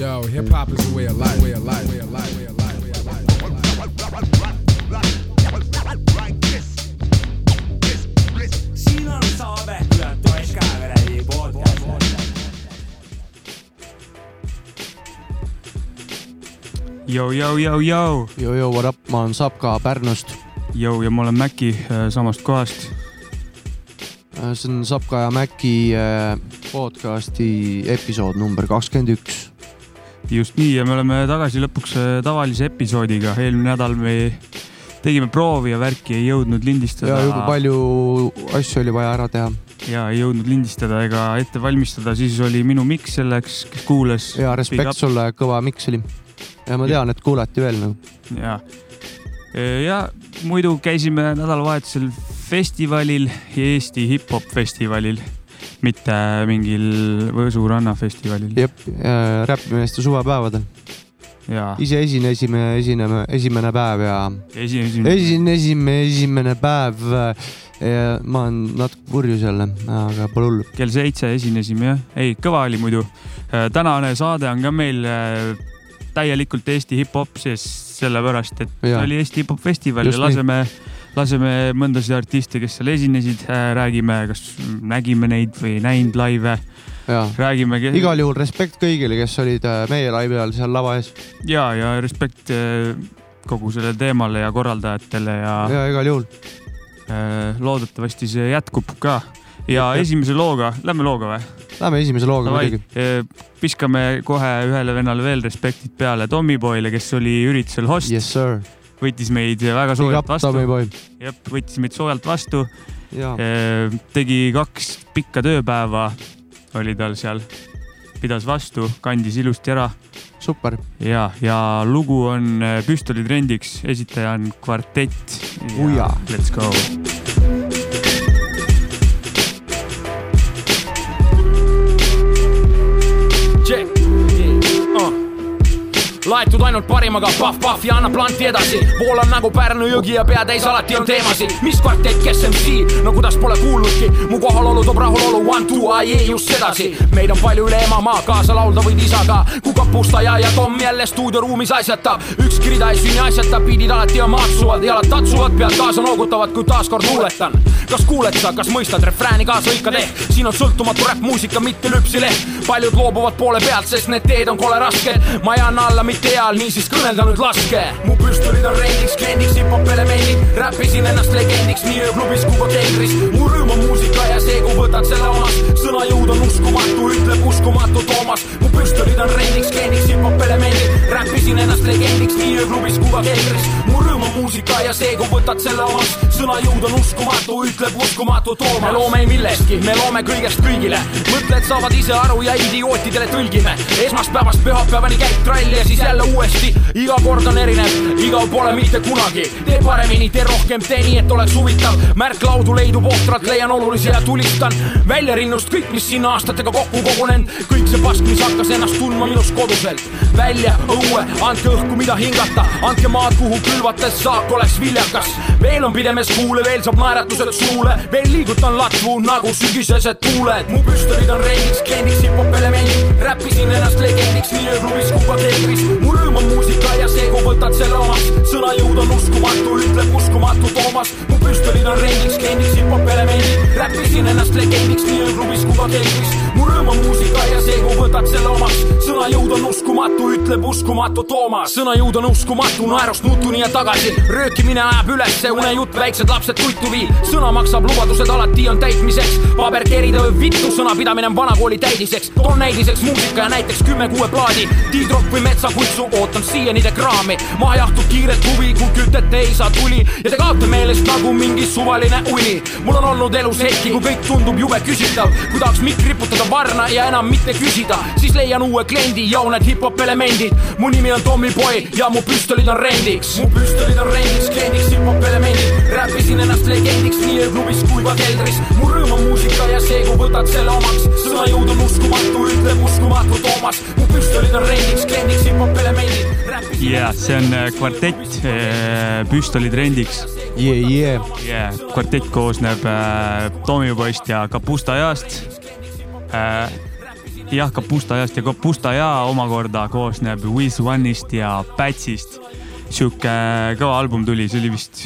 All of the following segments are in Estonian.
Yo, hip hop is a way of life, way of life, way of life, way of life, way of life. siin on Saave, toes Käeverevi podcast. Jou, jou, jou, jou, Jojo, what up, ma olen Sapka Pärnust. jou ja ma olen Mäki äh, samast kohast. see on Sapka ja Mäki äh, podcasti episood number kakskümmend üks. Just nii ja me oleme tagasi lõpuks äh, tavalise episoodiga, eelmine nädal me tegime proovi ja värki ei jõudnud lindistada. ja jube palju asju oli vaja ära teha ja ei jõudnud lindistada ega ette valmistada, siis oli minu miks selleks, kes kuulas. ja respekt. sulle, kõva miks oli. ja ma tean, et kuulati veel nagu. ja, ja muidu käisime nädalavahetusel festivalil, Eesti hip-hop festivalil, mitte mingil Võsu rannafestivalil jep, räpimeeste suvepäevadel. ja ise esinesime, esineme, esimene päev ja esimene, esinesime esimene päev. ma olen natuke purjus jälle, aga pole hullu. kell seitse esinesime jah, ei kõva oli muidu. tänane saade on ka meil äh, täielikult Eesti hip-hop sees, sellepärast et Jaa. oli Eesti hip-hop festival Just ja laseme, laseme mõndasid artiste, kes seal esinesid, räägime, kas nägime neid või näinud laive, räägime. igal juhul respekt kõigile, kes olid äh, meie laivi all seal lava ees ja, ja respekt äh, kogu sellele teemale ja korraldajatele ja, ja. igal juhul. äh, loodetavasti see jätkub ka. ja esimese looga, lähme looga või? Lähme esimese looga muidugi., viskame kohe ühele vennale veel respektid peale, Tommyboyle, kes oli üritusel host Yes sir. Võttis meid väga soojalt vastu, jah, võttis meid soojalt vastu, tegi kaks pikka tööpäeva, oli tal seal, pidas vastu, kandis ilusti ära super. ja, ja lugu on äh, Püstoli trendiks, esitaja on Kvartett. Let's go. Laetud ainult parimaga, pahv-pahv ja annab planti edasi. voolan nagu Pärnu jõgi ja pea täis alati on teemasid. mis kvartett, kes MC, no kuidas pole kuulnudki, mu kohalolu toob rahulolu, one two I e just sedasi. meid on palju üle emamaa, kaasa laulda võid isaga, kui kapustaja ja Tom jälle stuudioruumis asjatab. ükski rida ei sünni asjata, biidid alati on maatsuvad, jalad tatsuvad, pead kaasa noogutavad, kui taaskord luuletan. Kas kuuled sa, kas mõistad refrääni kaasa hõikad ehk, siin on sõltumatu räppmuusika, mitte lüpsileht. paljud loobuvad poole pealt, sest need teed on kole rasked. ma ei anna alla mitte eal, niisiis kõnelda nüüd laske. mu püstolid on rendiks, kliendiks, hip-hop elemendid. räppisin ennast legendiks nii ööklubis kui ka keldris. mu rõõm on muusika ja see, kui võtad selle omas. sõnajõud on uskumatu, ütleb uskumatu Toomas. mu püstolid on rendiks, kliendiks, hip-hop elemendid. räppisin ennast legendiks nii ööklubis kui ka keldris. mu rõõm on muusika ja see, kui võtad selle omas. sõnajõud on uskumatu, ütleb uskumatu Toomas. me loome millestki, me loome kõigest kõigile. mõtted saavad ise aru ja idiootidele tõlgime. esmaspäevast pühapäevani käib trall ja siis jälle uuesti. iga kord on erinev, igal pole mitte kunagi. tee paremini, tee rohkem, tee nii, et oleks huvitav. märklaudu leidub ohtralt, leian olulise ja tulistan välja rinnust kõik, mis sinna aastatega kokku kogunenud. kõik see pask, mis hakkas ennast tundma minust koduselt. välja õue, andke õhku, mida hingata, andke maad, kuhu külvata, et saak oleks viljakas. veel on pidemes kuule, veel saab naeratused suule, veel liigutan latvu nagu sügisesed tuuled. mu püstolid on rendiks, kliendiks, hip-hop elemendid. räppisin ennast legendiks nii ööklubis kui ka keldris. mu rõõm on muusika ja see, kui võtad selle omaks. sõnajõud on uskumatu, ütleb uskumatu Toomas. mu püstolid on rendiks, kliendiks, hip-hop elemendid. räppisin ennast legendiks nii ööklubis kui ka keldris. Mu rõõm on muusika ja see, kui võtad selle omaks. sõnajõud on uskumatu, ütleb uskumatu Toomas. sõnajõud on uskumatu, naerust nutuni ja tagasi. röökimine ajab ülesse, unejutt, väiksed lapsed tuitu viil. sõna maksab, lubadused alati on täitmiseks. paber kerida võib vittu, sõnapidamine on vanakooli täidiseks. toon näidiseks muusika ja näiteks kümme kuue plaadi. tiidrokk või metsakutsu, ootan siiani te kraami. maha jahtud kiiret huvi, kui kütet ei saa tuli ja te kaote meelest nagu mingi suvaline uni. mul on olnud elus hetki, kui kõik tundub jube küsitav. kui tahaks mikk riputada varna ja enam mitte küsida, siis leian uue kliendi ja need hip-hop elemendid. mu nimi on Tommyboy ja mu püstolid on rendiks. mu püstolid on rendiks, kliendiks, hip-hop elemendid. räppisin ennast legendiks nii ööklubis kui ka keldris. mu rõõm on muusika ja see, kui võtad selle omaks. sõnajõud on uskumatu, ütleb uskumatu Toomas. mu püstolid on rendiks, kliendiks, hip-hop elemendid. ja see on äh, Kvartett, Püstoli trendiks. Yeah, yeah. yeah.. kvartett koosneb äh, Tommyboyst ja Kapustajast äh,. jah, Kapustajast ja Kapustaja omakorda koosneb Wiz One'ist ja Patsist. sihuke kõva album tuli, see oli vist,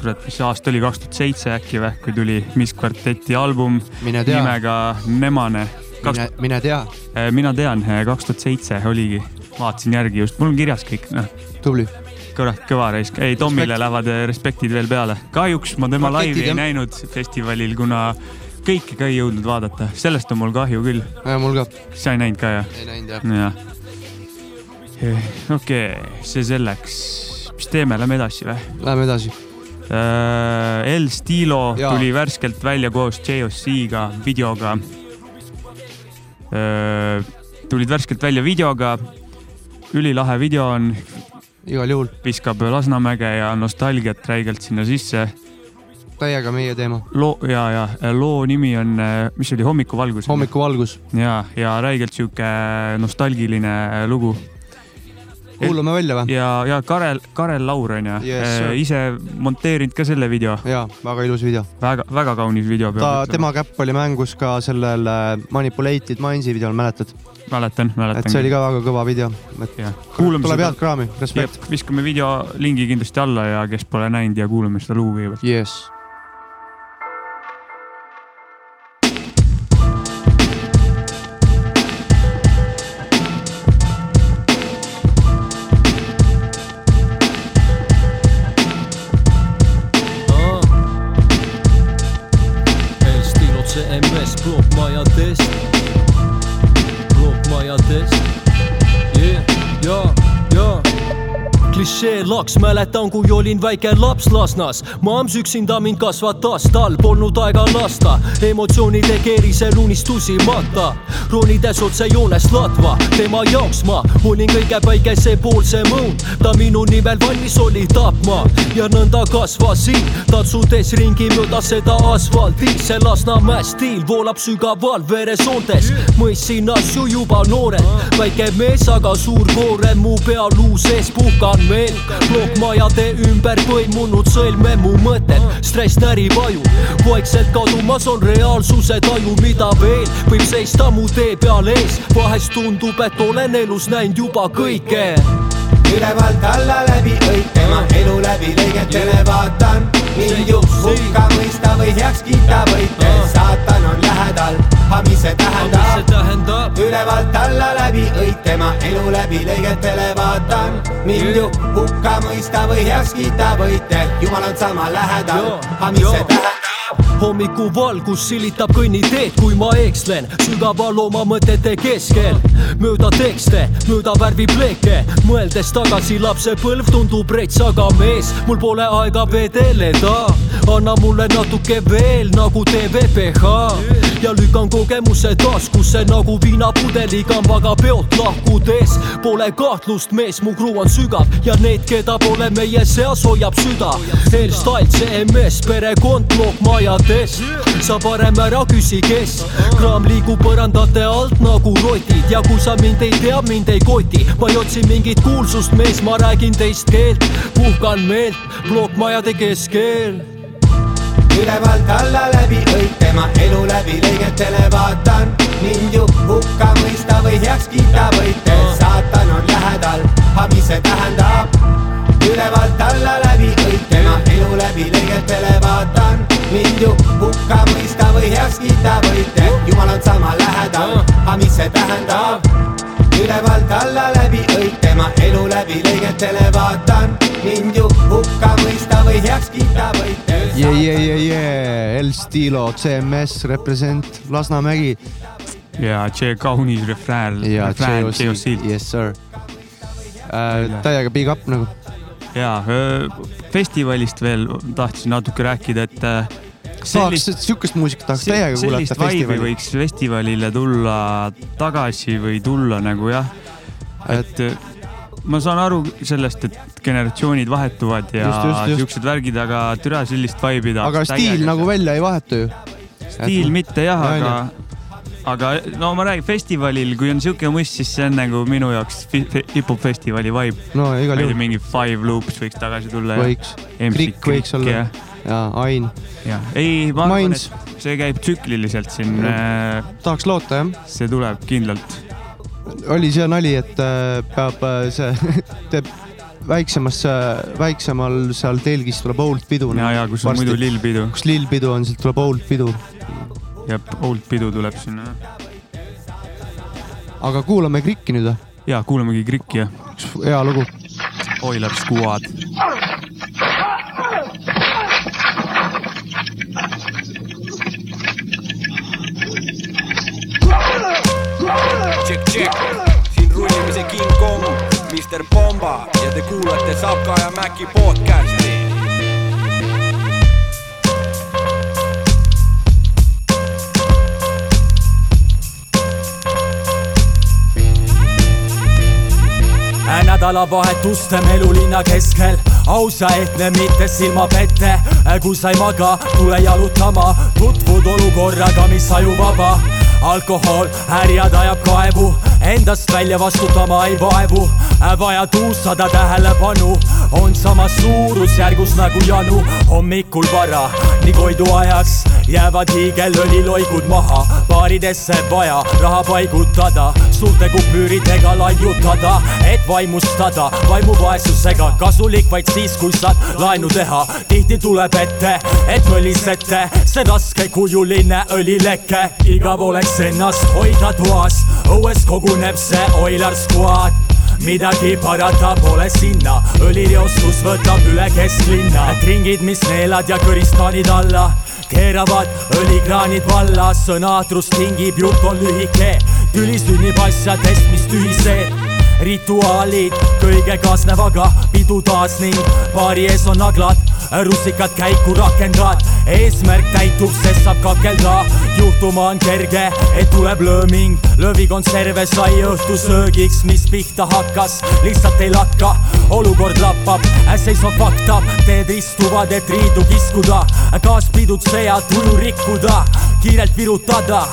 kurat, mis aasta oli, kaks tuhat seitse äkki või, kui tuli Miss Kvarteti album nimega Nemane. mine, mine tea, mina tean, kaks tuhat seitse oligi, vaatasin järgi just, mul on kirjas kõik, noh, tubli. kurat, kõva raisk, ei Tomile Respekt. lähevad respektid veel peale. kahjuks ma tema Raketid, laivi ei jah. näinud festivalil, kuna kõike ka ei jõudnud vaadata, sellest on mul kahju küll. mul ka, sa ei näinud ka jah? ei näinud jah. jah. okei okay,, see selleks, mis teeme, lähme edasi või? Läheme edasi. El Stilo Jaa. tuli värskelt välja koos JOC-ga, videoga. tulid värskelt välja videoga. ülilahe video on, igal juhul viskab Lasnamäge ja nostalgiat räigelt sinna sisse. Täiega meie teema. loo ja, ja loo nimi on, mis oli Hommikuvalgus? hommikuvalgus, ja, ja räigelt sihuke nostalgiline lugu kuulame välja või? ja, ja Karel, Karel Laur on ju Yes, ise monteerinud ka selle video, jaa, väga ilus video. väga, väga kaunis video. ta, tema käpp oli mängus ka sellel äh, Manipulated Mindsi videol, mäletad? mäletan, mäletan. et see oli ka väga kõva video, et tuleb seda head, kraami, respekt. viskame video lingi kindlasti alla ja kes pole näinud ja kuulame seda lugu kõigepealt. Yes. laks, mäletan, kui olin väike laps Lasnas. maams üksinda mind kasvatas, tal polnud aega lasta, emotsioonide keerisel unistusi matta. ronides otse joonest latva, tema jaoks ma olin kõige päikesepoolsem õun, ta minu nimel valmis oli tapma ja nõnda kasvasin, tatsudes ringi mööda seda asfalti, see Lasnamäe stiil voolab sügaval veresoontes, mõistsin asju juba noorelt, väike mees, aga suur koorem mu pealuu sees puhkan veel, plokkmajade ümber põimunud sõlme mu mõtted, stress närib aju, vaikselt kadumas on reaalsuse taju, mida veel võib seista mu tee peal ees, vahest tundub, et olen elus näinud juba kõike. Ülevalt alla läbi õit tema elu läbi lõigetele vaatan. Mind ju hukka mõista või heaks kiita võite, saatan on lähedal, aga mis see tähendab? ülevalt alla läbi õit tema elu läbi lõigetele vaatan mind ju hukka mõista või heaks kiita võite, jumal on sama lähedal aga mis see tähendab? hommikuvalgus silitab kõnniteed, kui ma ekslen sügava looma mõtete keskel. mööda tekste, mööda värvipleeke, mõeldes tagasi lapsepõlv tundub rets, aga mees, mul pole aega vedeleda. anna mulle natuke veel nagu TVPH ja lükkan kogemuse taskusse nagu viinapudeli kambaga peolt lahkudes. Pole kahtlust, mees, mu kruu on sügav ja need, keda pole meie seas, hoiab süda. Hairstyle, CMS, perekond, plokkmajades, sa parem ära küsi, kes. kraam liigub põrandate alt nagu rotid ja kui sa mind ei tea, mind ei koti. ma ei otsi mingit kuulsust, mees, ma räägin teist keelt, puhkan meelt plokkmajade keskel ülevalt alla läbi õit tema elu läbi lõigetele vaatan mind ju hukka mõista või heaks kiita võite, saatan on lähedal, aga mis see tähendab? ülevalt alla läbi õit tema elu läbi lõigetele vaatan mind ju hukka mõista või heaks kiita võite, jumal on sama lähedal, aga mis see tähendab? ülevalt alla läbi õit tema elu läbi lõigetele vaatan mind ju või heaks kiita võite. Yeah, yeah, yeah, yeah. El Stilo, CMS, represent Lasnamägi ja see kaunis refrään, ja refrään JOC, JOC-lt. yes sir äh,. täiega big up nagu. ja öö, festivalist veel tahtsin natuke rääkida, et äh, tahaks sellist, siukest muusikat tahaks täiega sellist kuulata vibe'i festivalil. võiks festivalile tulla tagasi või tulla nagu jah, et äh, ma saan aru sellest, et generatsioonid vahetuvad ja siuksed värgid, aga türa sellist vibe'i tahaks. aga stiil nagu välja ei vahetu ju. stiil mitte jah, Jaa, aga, aga no ma räägin festivalil, kui on siuke must, siis see on nagu minu jaoks hip-hop festivali vibe. no igal juhul mingi Five Loops võiks tagasi tulla. võiks. Krikk võiks olla.. ja Ain. ja ei, ma arvan, et see käib tsükliliselt siin. tahaks loota jah. see tuleb kindlalt. oli see nali, et äh, peab äh, see, teeb väiksemas, väiksemal seal telgis tuleb old pidu. ja, ja kus on muidu lillpidu kus lillpidu on, sealt tuleb old pidu. ja old pidu tuleb sinna. aga kuulame Krikki nüüd või? ja kuulamegi Krikki ja üks hea lugu. Oiler Squad. Check, check, siin rullimise King Kong, Mr Pomba ja te kuulate Sapka ja Mäki podcasti. nädalavahetuste melulinna keskel ausa ehtne, mitte silmapette. kui sa ei maga, tule jalutama, tutvud olukorraga, mis ajuvaba. alkohol härjad ajab kaevu, endast välja vastutama ei vaevu. Vaja tuussada tähelepanu, on samas suurusjärgus nagu janu. hommikul vara, nii Koidu ajaks jäävad hiigelõliloigud maha, baaridesse vaja raha paigutada, suurte kupüüridega laiutada, et vaimustada vaimuvaesusega, kasulik vaid siis, kui saad laenu teha. tihti tuleb ette, et mõlisete, see raskekujuline õlileke, igav oleks ennast hoida toas, õues koguneb see Oilar Squad midagi parata pole sinna, õlireostus võtab üle kesklinna, ringid, mis neelad ja kõristaanid alla keeravad õlikraanid valla, sõnaatrus tingib, jutt on lühike, tüli sünnib asjadest, mis tühised rituaalid kõige kaasnevaga pidu taas ning baari ees on naglad, russikad käiku rakendad, eesmärk täitub, sest saab kakelda, juhtuma on kerge, et tuleb lööming, lõvikonserve sai õhtusöögiks, mis pihta hakkas, lihtsalt ei lakka, olukord lappab, seisva faktab, teed istuvad, et riidu kiskuda, kaaspidud sead, tuju rikkuda, kiirelt virutada,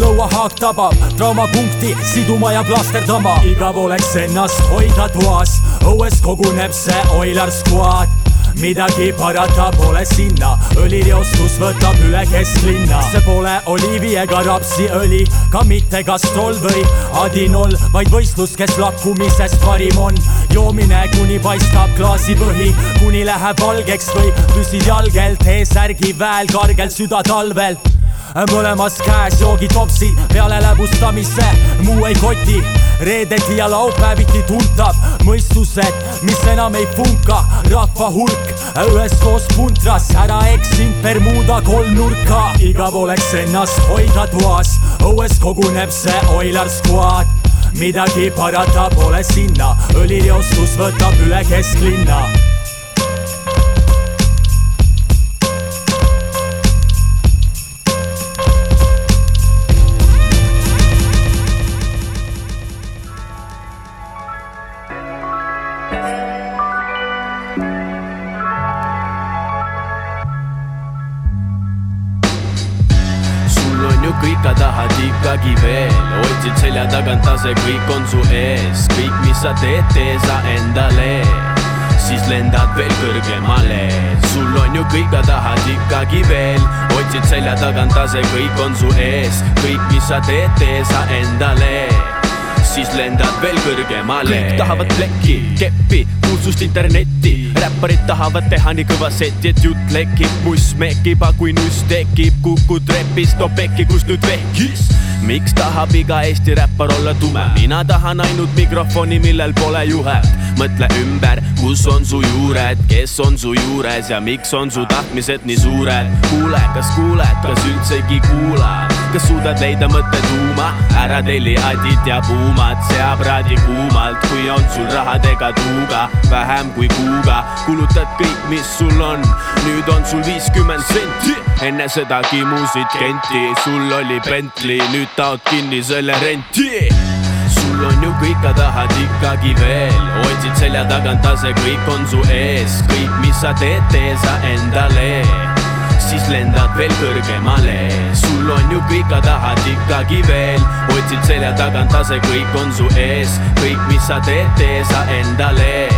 lõuahaak tabab, traumapunkti siduma ja plasterdama, igav oleks ennast hoida toas, õues koguneb see Oilar Squad midagi parata pole sinna, õlireostus võtab üle kesklinna. see pole oliivi ega rapsiõli, ka mitte gastrol või adinol, vaid võistlus, kes lakkumisest parim on. joomine, kuni paistab klaasipõhi, kuni läheb valgeks või püsid jalgel, T-särgi väel, kargel süda talvel mõlemas käes joogitopsid peale läbustamise, muu ei koti. Reedeti ja laupäeviti tuntav mõistused, mis enam ei funka, rahva hulk üheskoos puntras, ära eksinud Bermuda kolmnurka, igav oleks ennast hoida toas, õues koguneb see Oilar Squad. Midagi parata pole sinna, õlireostus võtab üle kesklinna sa teed, tee sa endale. Siis lendad veel kõrgemale. sul on ju kõik, aga tahad ikkagi veel, otsid selja tagant, ase kõik on su ees, kõik, mis sa teed, tee sa endale siis lendad veel kõrgemale. kõik tahavad plekki, keppi, kuulsust internetti, räpparid tahavad teha nii kõva seti, et jutt lekib, muss mekib, aga kui nuss tekib, kukud trepist, toob pekki, kus nüüd vehkis. miks tahab iga Eesti räppar olla tume, mina tahan ainult mikrofoni, millel pole juhet. mõtle ümber, kus on su juured, kes on su juures ja miks on su tahtmised nii suured. kuule, kas kuuled, kas üldsegi kuulad, kas suudad leida mõtte tuuma, ära telli adit ja puumad, sea praadi kuumalt, kui on sul rahadega tuuga, vähem kui kuuga, kulutad kõik, mis sul on, nüüd on sul viiskümmend senti, enne seda kimusid Kenti, sul oli Bentley, nüüd taod kinni selle renti. Sul on ju kõik, aga tahad ikkagi veel, otsid selja tagant, ase kõik on su ees, kõik, mis sa teed, tee sa endale siis lendad veel kõrgemale, sul on ju kõik, aga tahad ikkagi veel, otsid selja tagant, ase kõik on su ees, kõik, mis sa teed, tee sa endale.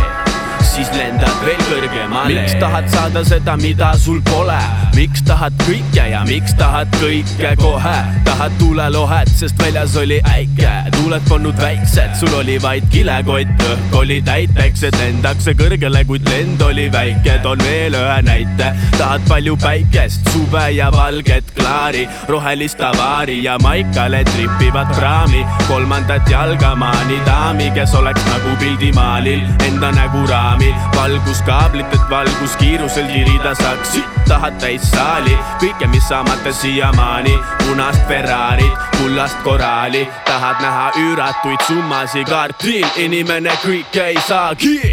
Siis lendad veel kõrgemale. Miks tahad saada seda, mida sul pole, miks tahad kõike ja miks tahad kõike kohe, tahad tuulelohet, sest väljas oli äike, tuuled polnud väiksed, sul oli vaid kilekott, õhk oli täiteks, et lendakse kõrgele, kuid lend oli väike, toon veel ühe näite, tahad palju päikest, suve ja valget klaari, rohelist avaari ja maikale tripivad praami, kolmandat jalga maani daami, kes oleks nagu pildimaalil. Enda nägu raami, valguskaablit, et valguskiirusel tirida saaks, tahad täis saali, kõike, mis saamata siiamaani, punast Ferrarit, kullast koraali, tahad näha üüratuid summasid, kaartil inimene kõike ei saagi.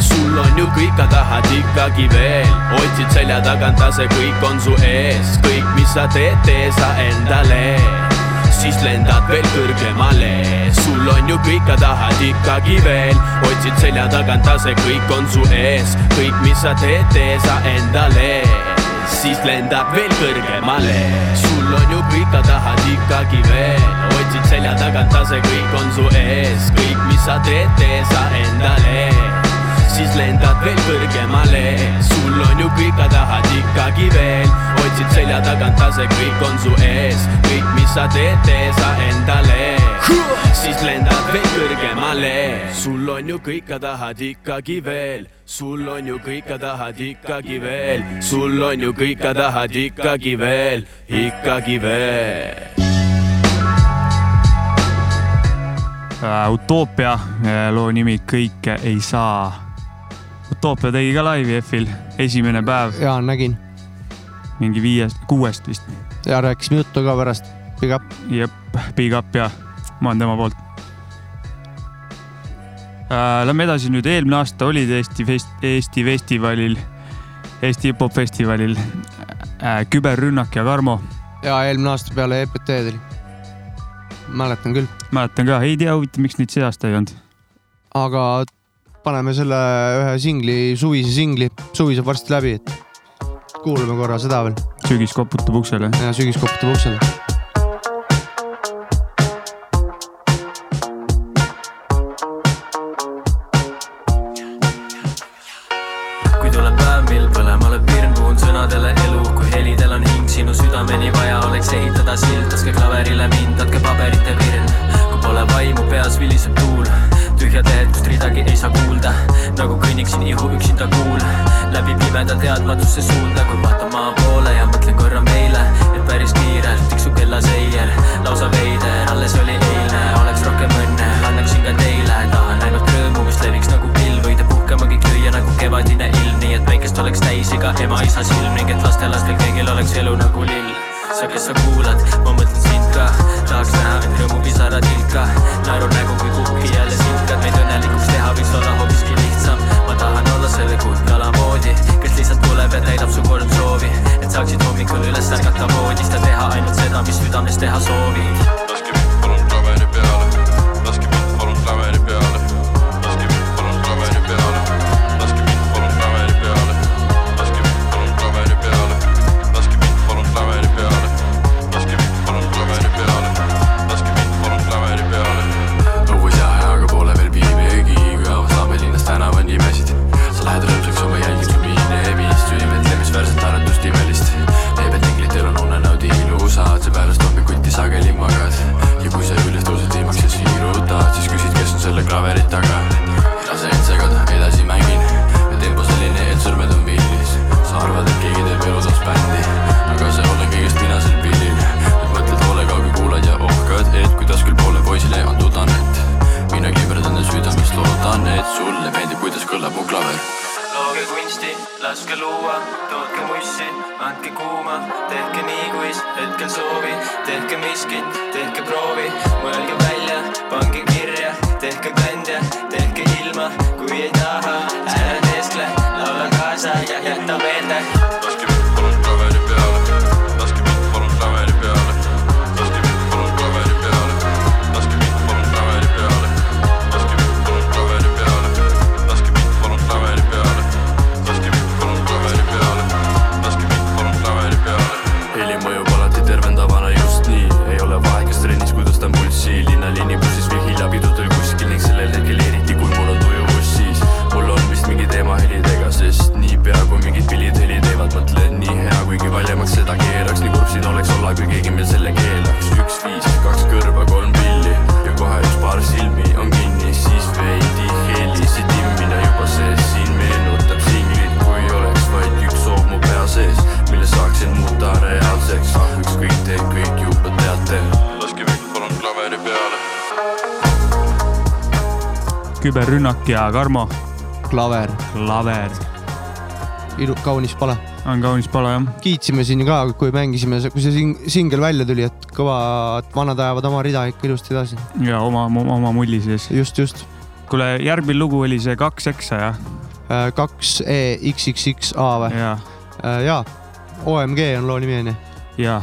Sul on ju kõik, aga tahad ikkagi veel. Otsid selja tagant, aga see kõik on su ees, kõik, mis sa teed, tee sa endale. Siis lendad veel kõrgemale. Sul on ju kõik, aga tahad ikkagi veel. Otsid selja tagant, aga see kõik on su ees. Kõik, mis sa teed, tee sa endale siis lendad veel kõrgemale. Sul on ju kõik, aga tahad ikkagi veel. Otsid selja tagant, aga see kõik on su ees. Kõik, mis sa teed, tee sa endale. Siis lendad veel kõrgemale. Sul on ju kõik, aga tahad ikkagi veel. Otsid selja tagant, aga see kõik on su ees. Kõik, mis sa teed, tee sa endale siis lendad veel kõrgemale sul on ju kõik, aga tahad ikkagi veel sul on ju kõik, aga tahad ikkagi veel sul on ju kõik, aga tahad ikkagi veel ikkagi veel uh, Utoopia loo nimi Kõike ei saa. Utoopia tegi ka laivi EF-il, esimene päev. ja nägin. mingi viiest, kuuest vist. ja rääkisime juttu ka pärast. Big up. jep, big up ja ma olen tema poolt uh,. Lähme edasi nüüd, eelmine aasta olid Eesti fest-, Eesti festivalil, Eesti hip-hop festivalil uh, Küberrünnak ja Karmo. ja eelmine aasta peale EPT-d oli mäletan küll. mäletan ka, ei tea huvitav, miks neid see aasta ei olnud. aga paneme selle ühe singli, suvise singli, suvi saab varsti läbi, et kuulame korra seda veel. sügis koputab uksele. ja sügis koputab uksele küberrünnak ja Karmo. klaver. klaver. ilu-, kaunis pala. on kaunis pala jah. kiitsime siin ka, kui mängisime, kui see sing- singel välja tuli, et kõva, et vanad ajavad oma rida ikka ilusti edasi. ja oma, oma mulli sees. just, just. kuule, järgmine lugu oli see kaks eksa jah? kaks E XXXA või? jaa. jaa, OMG on loo nimi onju. jaa.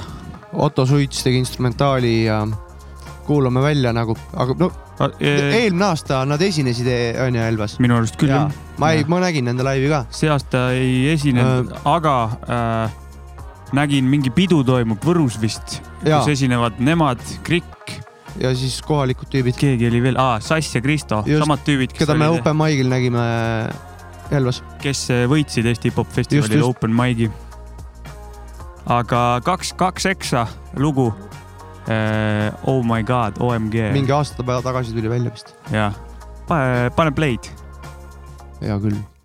Otto Suits tegi instrumentaali ja kuulame välja nagu, aga no eelmine aasta nad esinesid, onju, Elvas. minu arust küll jah. ma ei, ma nägin nende laivi ka. see aasta ei esinenud äh,, aga äh, nägin mingi pidu toimub Võrus vist, kus esinevad nemad, Krikk. ja siis kohalikud tüübid. keegi oli veel, aa, Sass ja Kristo, samad tüübid, keda me Open Mic'il nägime Elvas. kes võitsid Eesti Hip-Hop festivalil just. Open Mic'i. aga kaks, kaks eksa lugu. Oh my god, OMG. mingi aasta tagasi tuli välja vist. jah, pane, pane play'd. hea küll.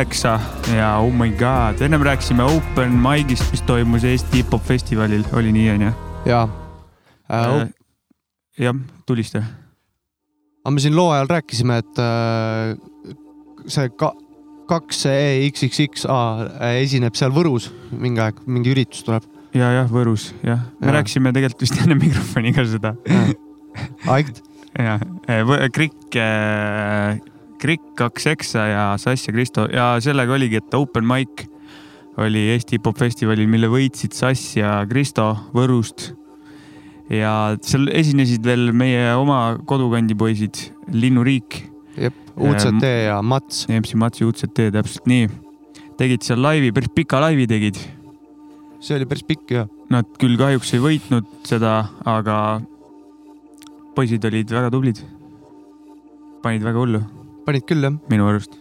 Kaheksa ja oh my god, ennem rääkisime Open Mic'ist, mis toimus Eesti Hip-Hop festivalil, oli nii onju? jaa äh,. jah, tulista. aga me siin loo ajal rääkisime, et äh, see ka, kaks E XXXA esineb seal Võrus mingi aeg, mingi üritus tuleb ja jah, Võrus jah, me Jaa. rääkisime tegelikult vist enne mikrofoni ka seda. Aigt. ja, Krikk, Krikk kaks eksa ja Sass ja Kristo ja sellega oligi, et open mic oli Eesti hip-hop festivalil, mille võitsid Sass ja Kristo Võrust. ja seal esinesid veel meie oma kodukandi poisid, Linnuriik. jep, UCT ja Mats. MC Mats ja UCT, täpselt nii. tegid seal laivi, päris pika laivi tegid. see oli päris pikk ja. Nad küll kahjuks ei võitnud seda, aga poisid olid väga tublid. panid väga hullu panid küll jah, minu arust.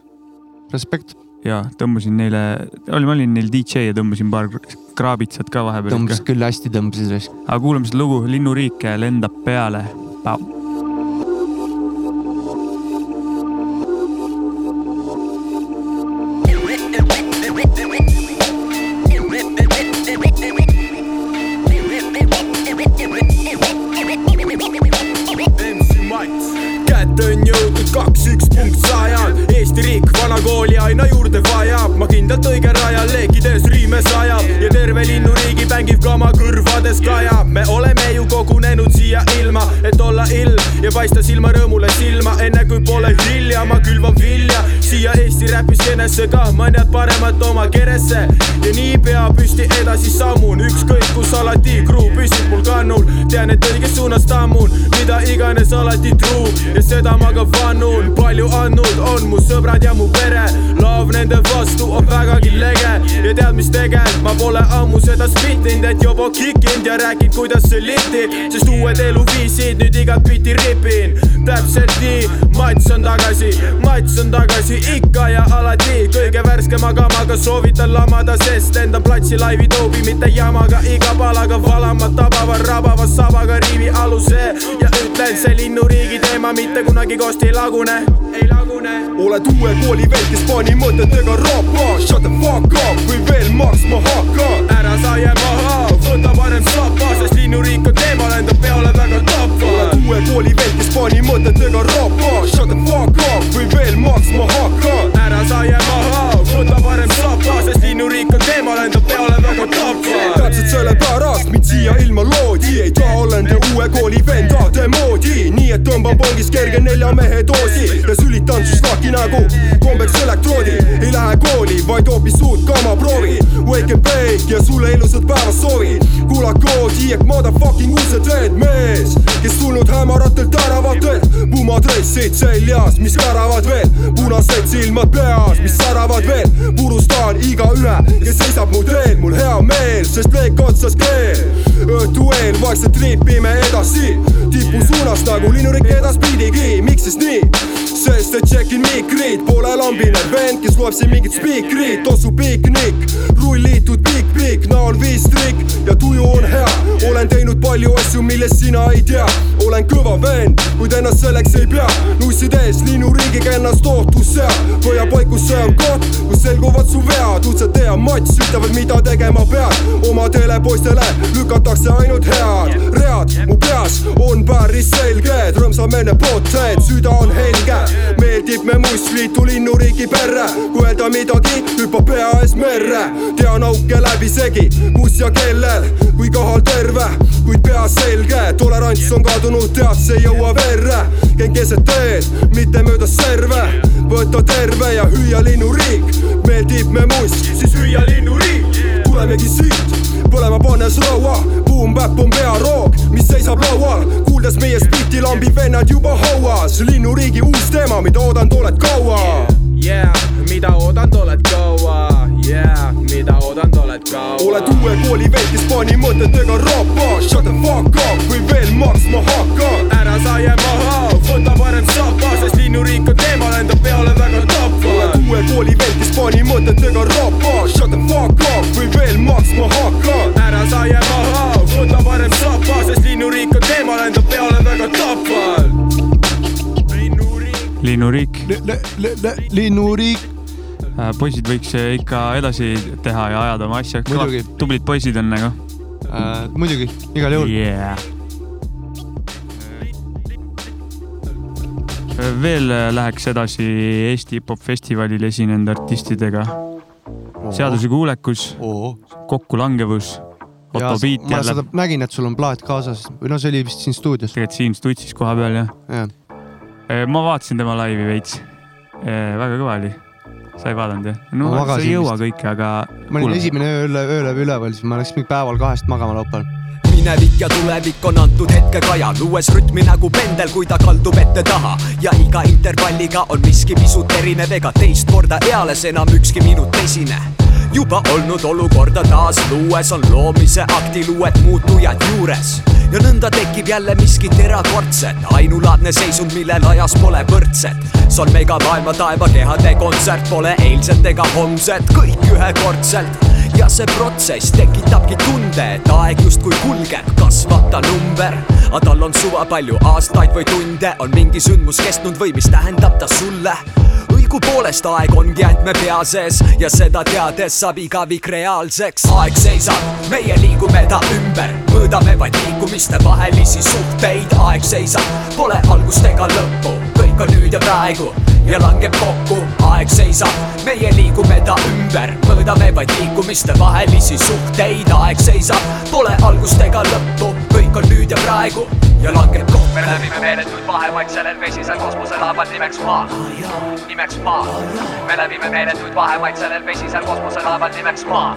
respekt. ja tõmbasin neile, olin, ma olin neil DJ ja tõmbasin paar kraabitsat ka vahepeal. tõmbasid küll hästi, tõmbasid aga kuulame seda lugu, Linnuriik lendab peale. kätte aina juurde vajab ma kindlalt õigel rajal leekides riime sajab. Ja terve linnuriigi mängib kama kõrvades kajab me oleme ju kogunenud siia ilma, et olla ilm ja paista silma rõõmule silma, enne kui pole hilja, ma külvan vilja. Siia Eesti räpiskenesse ka mõned paremat oma keresse. Ja niipea püsti edasi sammun, ükskõik kus alati kruu püsib mul kannul, tean, et õiges suunas tammun, mida iganes alati truu. Ja seda ma ka vannun, palju andnud on mu sõbrad ja mu pere, love nende vastu on vägagi lege. Ja tead, mis tegelikult ma pole ammu seda spittinud, et juba kikinud ja rääkinud, kuidas see lihtib, sest uued eluviisid nüüd igat biti ripin, täpselt nii, Mats on tagasi, Mats on tagasi ikka ja alati, kõige värskema kamaga soovitan lamada, sest enda platsi laivi toobi, mitte jamaga, iga palaga valama, tabava, rabava sabaga riivi aluse ja ütlen, see linnuriigi teema mitte kunagi koost ei lagune, ei lagune. oled uue kooli vend, kes pani mõtetega rapa, shut the fuck up või veel maksma hakkad. ära saie maha, võta parem sapa, sest linnuriik on teemal enda peale väga tapva. Uue kooli vend, kes pani mõtetega rapa, shut the fuck up või veel maksma hakkad. ära saie maha, võta parem sapa, sest linnuriik on teemal enda peale väga tapva. täpselt sellepärast mind siia ilma loodi, ei taha olla nende uue kooli vendade moodi, nii et tõmban pongis kerge nelja mehe doosi. Ja sülitan su slaki nägu kombeks elektroodi. ei lähe kooli, vaid hoopis uut kama proovi, wake and bake ja sulle ilusat päeva soovi. kuulake OG ehk motherfucking UCD-d mees, kes tulnud hämaratelt täravatelt, pumadressid seljas, mis väravad veel, punased silmad peas, mis säravad veel, purustan igaühe, kes seisab mu teel, mul hea meel, sest leek otsas keel. Õhtu eel vaikselt tripime edasi, tipu suunas nagu linnurik edaspidigi, miks siis nii? sest et tšekin mikrit, pole lambine vend, kes loeb siin mingit spiikrit, tossu piknik, rullitud pikk-pikk, näol viis trikk ja tuju on hea. olen teinud palju asju, millest sina ei tea, olen kõva vend, kuid ennast selleks ei pea. nussid ees linnuriigiga ennast ootus sea, põhjapaikus see on koht, kus selguvad su vead, UCT ja Mats ütlevad, mida tegema pead. omadele poistele lükatakse ainult head read, mu peas. On päris selged, rõõmsameelne potet, süda on helge. Meeldib me mustliitu linnuriigi perre, kui öelda midagi, hüppab pea ees merre. tean auke läbisegi, kus ja kellel, kui kohal terve, kuid pea selge, tolerants on kadunud, tead, see ei jõua verre. käin keset teed, mitte mööda serve, võta terve ja hüüa linnuriik, meeldib me must, siis hüüa linnuriik. tulemegi siit, põlema pannes raua, Boom-Bap on pearoog, mis seisab laual, kuuldes meie spitilambi vennad juba hauas, linnuriigi uus teema, mida oodanud oled kaua. Yeah, mida oodanud oled kaua, yeah, mida oodanud oled kaua. oled uue kooli vend, kes pani mõtetega rapa, shut the fuck up või veel maksma hakkad. ära saie maha, võta parem sapa, sest linnuriik on teemal enda peale pani mõtetega rapa, shut the fuck up või veel maksma hakkad. ära saie maha, võta parem sapa, sest linnuriik on teemal enda peale väga tapva. linnuriik. linnuriik. poisid võiks äh, ikka edasi teha ja ajada oma asja. Tublid poisid on nagu uh,. muidugi, igal juhul yeah.. Veel äh, läheks edasi Eesti hip-hop festivalil esinenud artistidega. seadusekuulekus, kokkulangevus Otto Beat ma jälle seda nägin, et sul on plaat kaasas või no see oli vist siin stuudios. tegelikult siin Stutsis koha peal jah ja.. ma vaatasin tema laivi veits. väga kõva oli. sa ei vaadanud jah? no Ma sa ei jõua vist. kõike, aga. ma olin esimene öö üle, öö läbi üleval, siis ma läksin päeval kahest magama laupäeval. Minevik ja tulevik on antud hetkega ja luues rütmi nagu pendel, kui ta kaldub ette-taha ja iga intervalliga on miski pisut erinev, ega teist korda eales enam ükski minut esine juba olnud olukorda taas luues on loomise aktil uued muutujad juures ja nõnda tekib jälle miskit erakordset, ainulaadne seisund, millel ajas pole võrdset. see on mega maailma taevakehade kontsert, pole eilset ega homset, kõik ühekordselt ja see protsess tekitabki tunde, et aeg justkui kulgeb, kasvab ta number. aga tal on suva palju aastaid või tunde, on mingi sündmus kestnud või mis tähendab ta sulle? Õigupoolest aeg ongi ainult me pea sees ja seda teades saab igavik reaalseks. aeg seisab, meie liigume ta ümber, mõõdame vaid liikumiste vahelisi suhteid, aeg seisab, pole algust ega lõppu, kõik on nüüd ja praegu ja langeb kokku, aeg seisab, meie liigume ta ümber, mõõdame vaid liikumiste vahelisi suhteid, aeg seisab, pole algust ega lõppu, kõik on nüüd ja praegu. Ja langeb kokku. me läbime meeletuid vahemaid sellel vesisel kosmoselaaval nimeks Maa, nimeks Maa. me läbime meeletuid vahemaid sellel vesisel kosmoselaaval nimeks Maa,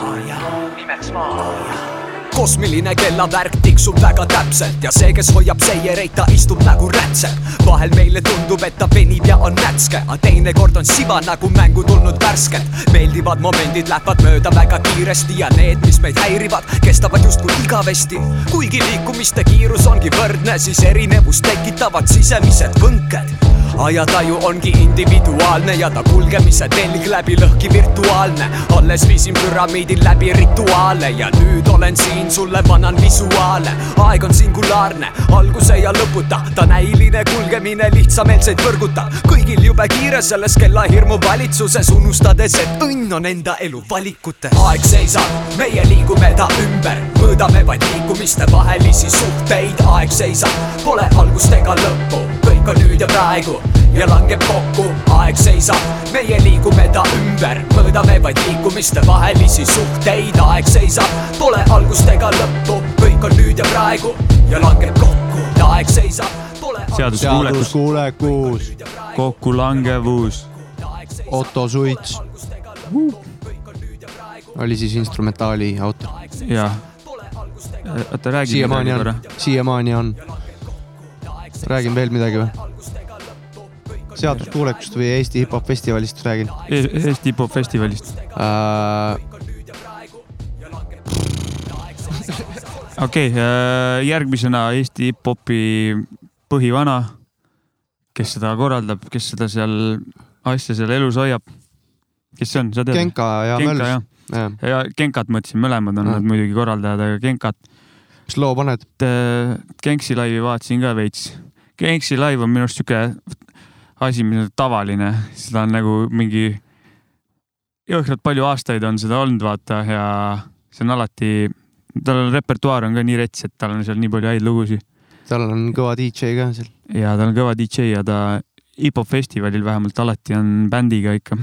nimeks Maa kosmiline kellavärk tiksub väga täpselt ja see, kes hoiab seiereid, ta istub nagu rätsep. vahel meile tundub, et ta venib ja on nätske, aga teinekord on siva nagu mängu tulnud värskelt. meeldivad momendid lähevad mööda väga kiiresti ja need, mis meid häirivad, kestavad justkui igavesti. kuigi liikumiste kiirus ongi võrdne, siis erinevust tekitavad sisemised võnked ajataju ongi individuaalne ja ta kulgemise telg läbi lõhki virtuaalne. alles viisin püramiidil läbi rituaale ja nüüd olen siin, sulle panan visuaale. aeg on singulaarne, alguse ja lõputa, ta näiline kulgemine lihtsameelseid võrgutab. kõigil jube kiire selles kellahirmu valitsuses, unustades, et õnn on enda elu valikute. aeg seisab, meie liigume ta ümber, mõõdame vaid liikumiste vahelisi suhteid, aeg seisab, pole algust ega lõppu, kõik on nüüd ja praegu. Ja langeb kokku, aeg seisab, meie liigume ta ümber, mõõdame vaid liikumiste vahelisi suhteid, aeg seisab, pole algust ega lõppu, kõik on nüüd ja praegu. Ja langeb kokku, aeg seisab, pole seaduskuulekus, kokkulangevus. Otto Suits. oli siis instrumentaali autor. jah. oota, räägi siiamaani on. siiamaani on. Räägin veel midagi või? seaduskuulekust või Eesti hip-hop festivalist räägin e. Eesti hip-hop festivalist. äh,. okei okay,, järgmisena Eesti hip-hopi põhivana, kes seda korraldab, kes seda seal asja seal elus hoiab. kes see on, sa tead? Genka ja Mölls. Jah. ja Genkat mõtlesin, mõlemad on Jah. nad muidugi korraldajad, aga Genkat. mis loo paned? Genksi laivi vaatasin ka veits. Genksi laiv on minu arust sihuke asi, mis on tavaline, seda on nagu mingi jõhkralt palju aastaid on seda olnud, vaata ja see on alati, tal repertuaar on ka nii rets, et tal on seal nii palju häid lugusid tal on kõva DJ ka seal. ja ta on kõva DJ ja ta hip-hop festivalil vähemalt alati on bändiga ikka.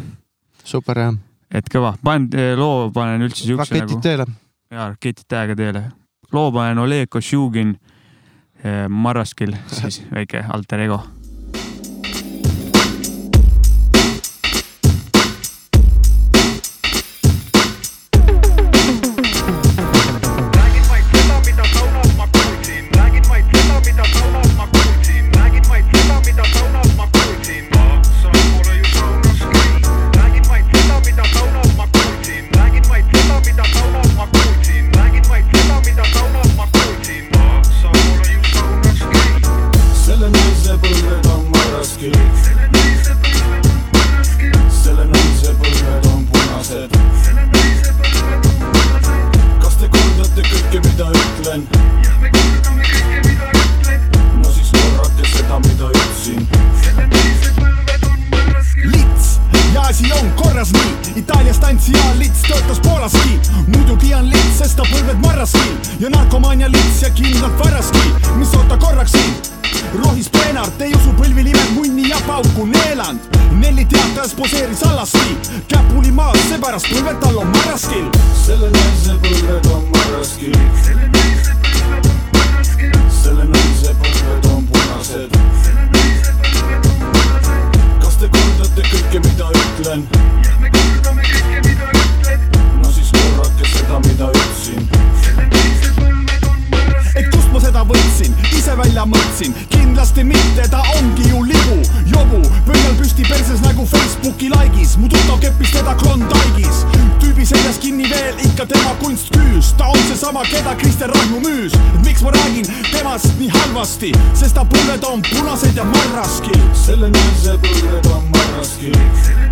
super jah. et kõva, panen loo, panen üldse siukse raketid nagu. teele. jaa, raketid täiega teele. loo panen Oleg Košugin eh, Marraskil, siis väike alter ego marraskil. selle naise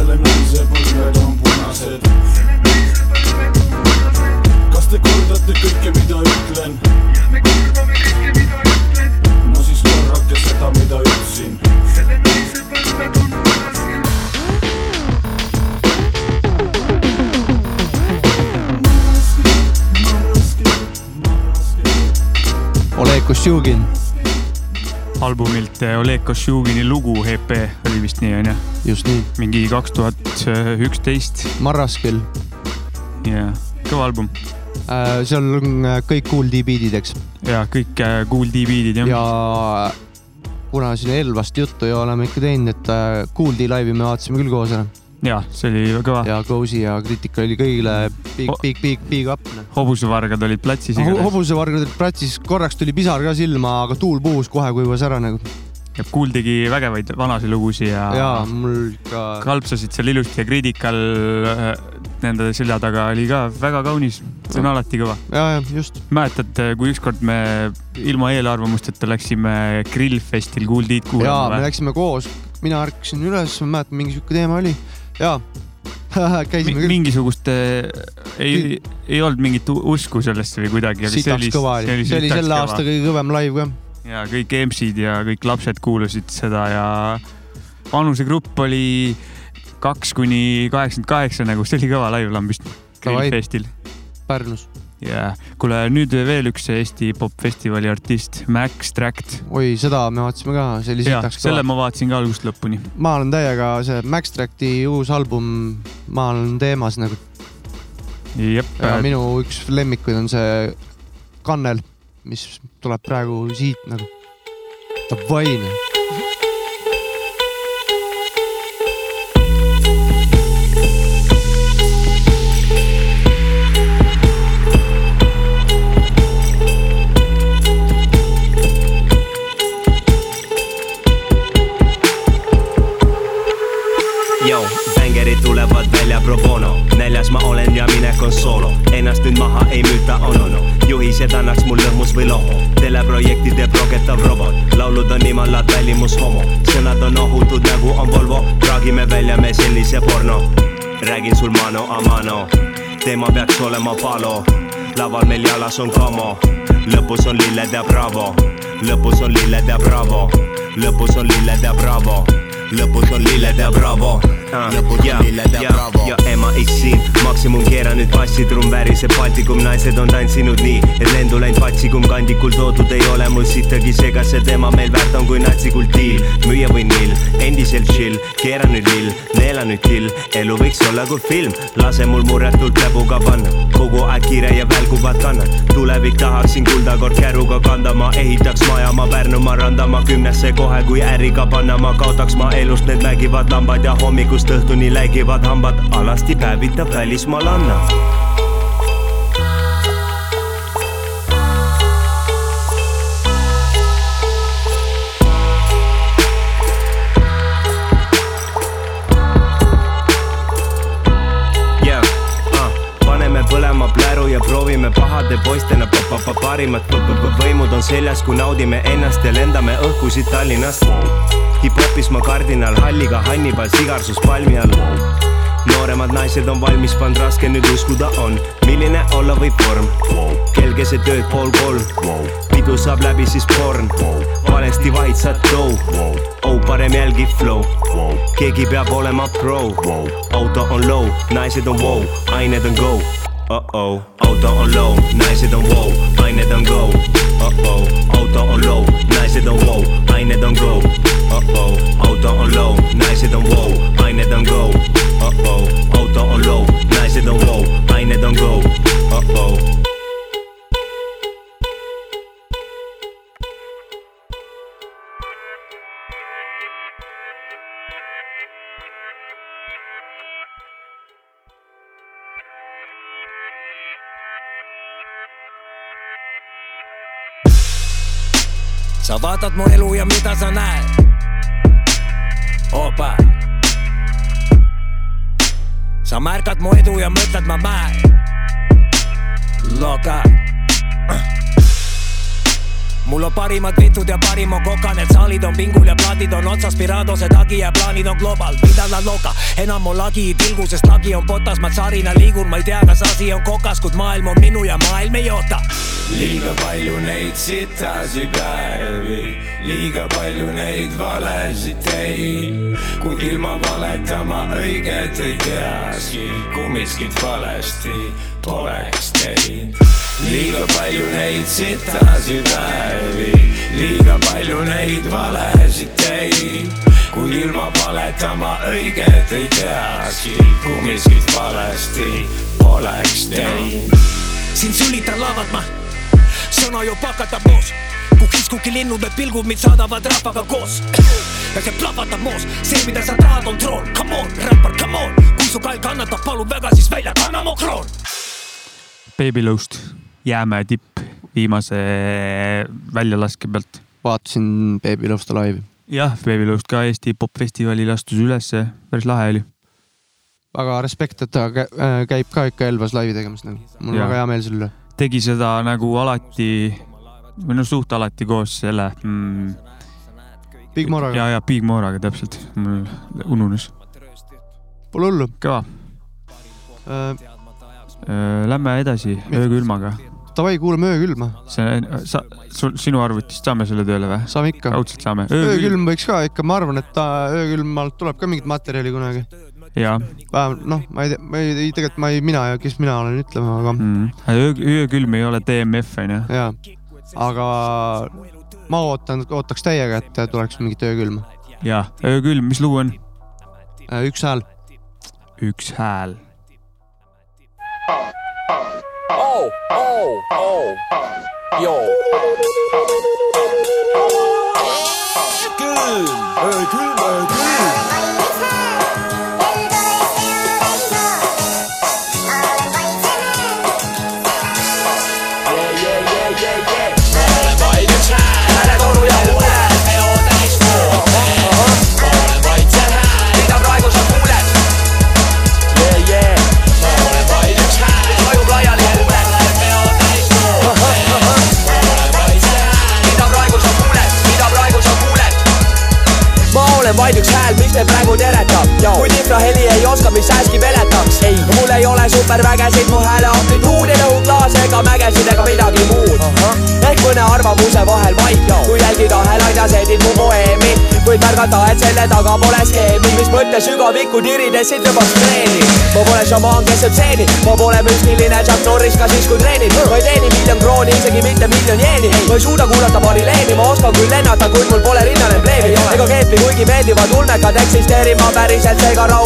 selle naise põlved on punased. kas te kordate kõike, mida ütlen? no siis korrake seda, mida ütlesin. Oleg Košugin, albumilt eh, Oleg Košugini lugu EP oli vist nii onju. just nii. mingi kaks tuhat üksteist. Marraskil. jah, kõva album. seal on äh, kõik Kool D-beat'id, eks. ja kõik äh, Kool D-beat'id jah. ja kuna siin Elvast juttu ja oleme ikka teinud, et äh, Kool D laivi me vaatasime küll koos ära. ja see oli kõva. ja Cozy ja Kritika oli kõigile big, big, big, big up. hobusevargad olid platsis igatahes. hobusevargad olid platsis, korraks tuli pisar ka silma, aga tuul puhus kohe kuivas ära nagu. Ja Kool tegi vägevaid vanasid lugusid ja. ja mul ka. kalpsasid seal ilusti ja Critical äh, nende selja taga oli ka väga kaunis. see on alati kõva. ja, ja just. mäletad, kui ükskord me ilma eelarvamusteta läksime Grillfestil D-d ja kuulama me või? läksime koos, mina ärkasin üles, ma mäletan, mingi sihuke teema oli ja käisime küll. mingisugust äh, ei, ei olnud mingit usku sellesse või kuidagi. sitaks kõva oli, see oli selle aasta kõige kõvem live ka. Ja kõik EMS-id ja kõik lapsed kuulasid seda ja vanusegrupp oli kaks kuni kaheksakümmend kaheksa nagu, see oli kõva live lambist. Grillfestil. Pärnus. ja kuule nüüd veel üks Eesti popfestivali artist, Max Tract. oi, seda me vaatasime ka, see oli sitaks selle ma vaatasin ka algusest lõpuni. ma olen täiega see Max Tracti uus album, ma olen teemas nagu. jep. minu üks lemmikuid on see Kannel, mis tuleb praegu siit nagu. Davai. Yo, välja pro bono. Näljas ma olen ja minek on soolo Ennast nüüd maha ei müüta on-on juhised annaks mul lõhmus või loho teleprojektide progetav robot. Laulud on nimalad välimus homo. Sõnad on ohutud nagu on Volvo. Praagime välja me sellise porno. Räägin sul mano a mano. Teema peaks olema palo. Laval meil jalas on kamo lõpus on lilled ja bravo. Lõpus on lilled ja bravo. Lõpus on lilled ja bravo lõpus on lilled ja bravo. Lõpus on lilled ja bravo. ja ema issin maksimum keera nüüd bassi trumm väriseb Baltikum naised on tantsinud nii et lendu läinud patsikum kandikul toodud ei ole. Mul sittagi seega see teema meil väärt on kui natsikultiil müüa või nill endiselt chill keera nüüd lill neela nüüd kill. Elu võiks olla kui film lase mul murretult käpuga panna kogu aeg kiire ja välguvad kannad tulevik tahaksin kulda kord käruga kanda ma ehitaks maja ma Pärnumaa randa. Ma kümnesse kohe kui äriga panna. Ma kaotaks ma elust need mägivad lambad ja hommikust õhtuni läigivad hambad. Alasti päevitab välismaalanna yeah, uh, paneme põlema pläru ja proovime pahade poistena parimat. Võimud on seljas, kui naudime ennast ja lendame õhku siit Tallinnast. Hip-hopis ma kardinal halliga Hannibal sigarsus palmi all. nooremad naised on valmis pannud, raske nüüd uskuda on, milline olla võib vorm. kell keset ööd pool kolm, pidu saab läbi siis porn. hästi vaidsad flow oh parem jälgi flow. Keegi peab olema pro. Auto on low naised on wow. Ained on go. Uh-oh auto on low naised on wow. Ained on go. Uh-oh auto on low naised on wow. Ained on go uh-oh auto on low naised on wow ained on go. Uh-oh auto on low naised on wow ained on go. Uh-oh. Sa vaatad mu elu ja mida sa näed? opa. sa märkad mu edu ja mõtled ma mäe. loka. Mul on parimad vitud ja parim on koka, need saalid on pingul ja plaadid on otsas, Piradose tagi ja plaanid on global, mida nad loka, enam on lagi tilgu, sest lagi on potas, ma tsarina liigun, ma ei tea, kas asi on kokas, kuid maailm on minu ja maailm ei oota. liiga palju neid sitasi päevi, liiga palju neid valesid teid, kuid ilma valetama õiget ei teagi, kui miskit valesti poleks teinud. Liiga palju neid sitasi päevi, liiga palju neid valesid teid, kui ilma valetama õiget ei teagi, kui miskit valesti poleks teinud. sind sülitan lavat ma, sõna ju pakatab moos, kui kiskuki linnud, need pilgud mind saadavad rahvaga koos. ja see plahvatab moos, see, mida sa tahad, on troon, come on, räppar, come on, kui su kall kannatab, palun väga, siis välja kanna mu kroon. Babylõust, Jäämäe tipp viimase väljalaske pealt. vaatasin Babylõusta laivi. jah, Babylõust ka Eesti popfestivalil astus ülesse, päris lahe oli. väga respekt, et ta äh, käib ka ikka Elvas laivi tegemas nagu. mul on väga hea meel selle üle. tegi seda nagu alati või no suht alati koos selle mm,. Big Moraga. ja, ja Big Moraga täpselt, mul ununes. Pole hullu. kõva. Äh, Lähme edasi öökülmaga. Davai, kuulame öökülma. see, sa, sul, sinu arvutist saame selle tööle või? saame ikka. raudselt saame. öökülm võiks ka ikka, ma arvan, et ta öökülmalt tuleb ka mingit materjali kunagi. jaa. vähemalt noh, ma ei tea, ma ei, ei tegelikult ma ei, mina, kes mina olen ütlema, aga mm.. öö, öökülm ei ole DMF onju. jaa, aga ma ootan, ootaks täiega, et tuleks mingit öökülma. jaa, öökülm, mis lugu on? üks hääl. üks hääl. oh, oh, oh, joo. külm, öökülm, öökülm. Olen vaid üks hääl, mis teid praegu teretab kui infraheli ei oska, mis sääski veletaks. Ei, mul ei ole supervägesid, mu hääle amplituud ei lõhu klaase ega mägesid ega midagi muud. Ehk mõne arvamuse vahel vaid, kui jälgida häälaid ja seedid mu poeemi võid märgata, et selle taga pole skeemi, mis mõtte sügavikku tirides sind tõmbab kreeni ma pole šamaan, kes sööb seeni, ma pole müstiline Chuck Norris ka siis, kui treenin. Ma ei teeni miljon krooni, isegi mitte miljon jeeni. Ma ei suuda kuulata Marileeni, ma oskan küll lennata, kuid mul pole rinnal embleemi. Ega keepi, kuigi meeldivad ulmekad eksisteerima päriselt, seega raudmehest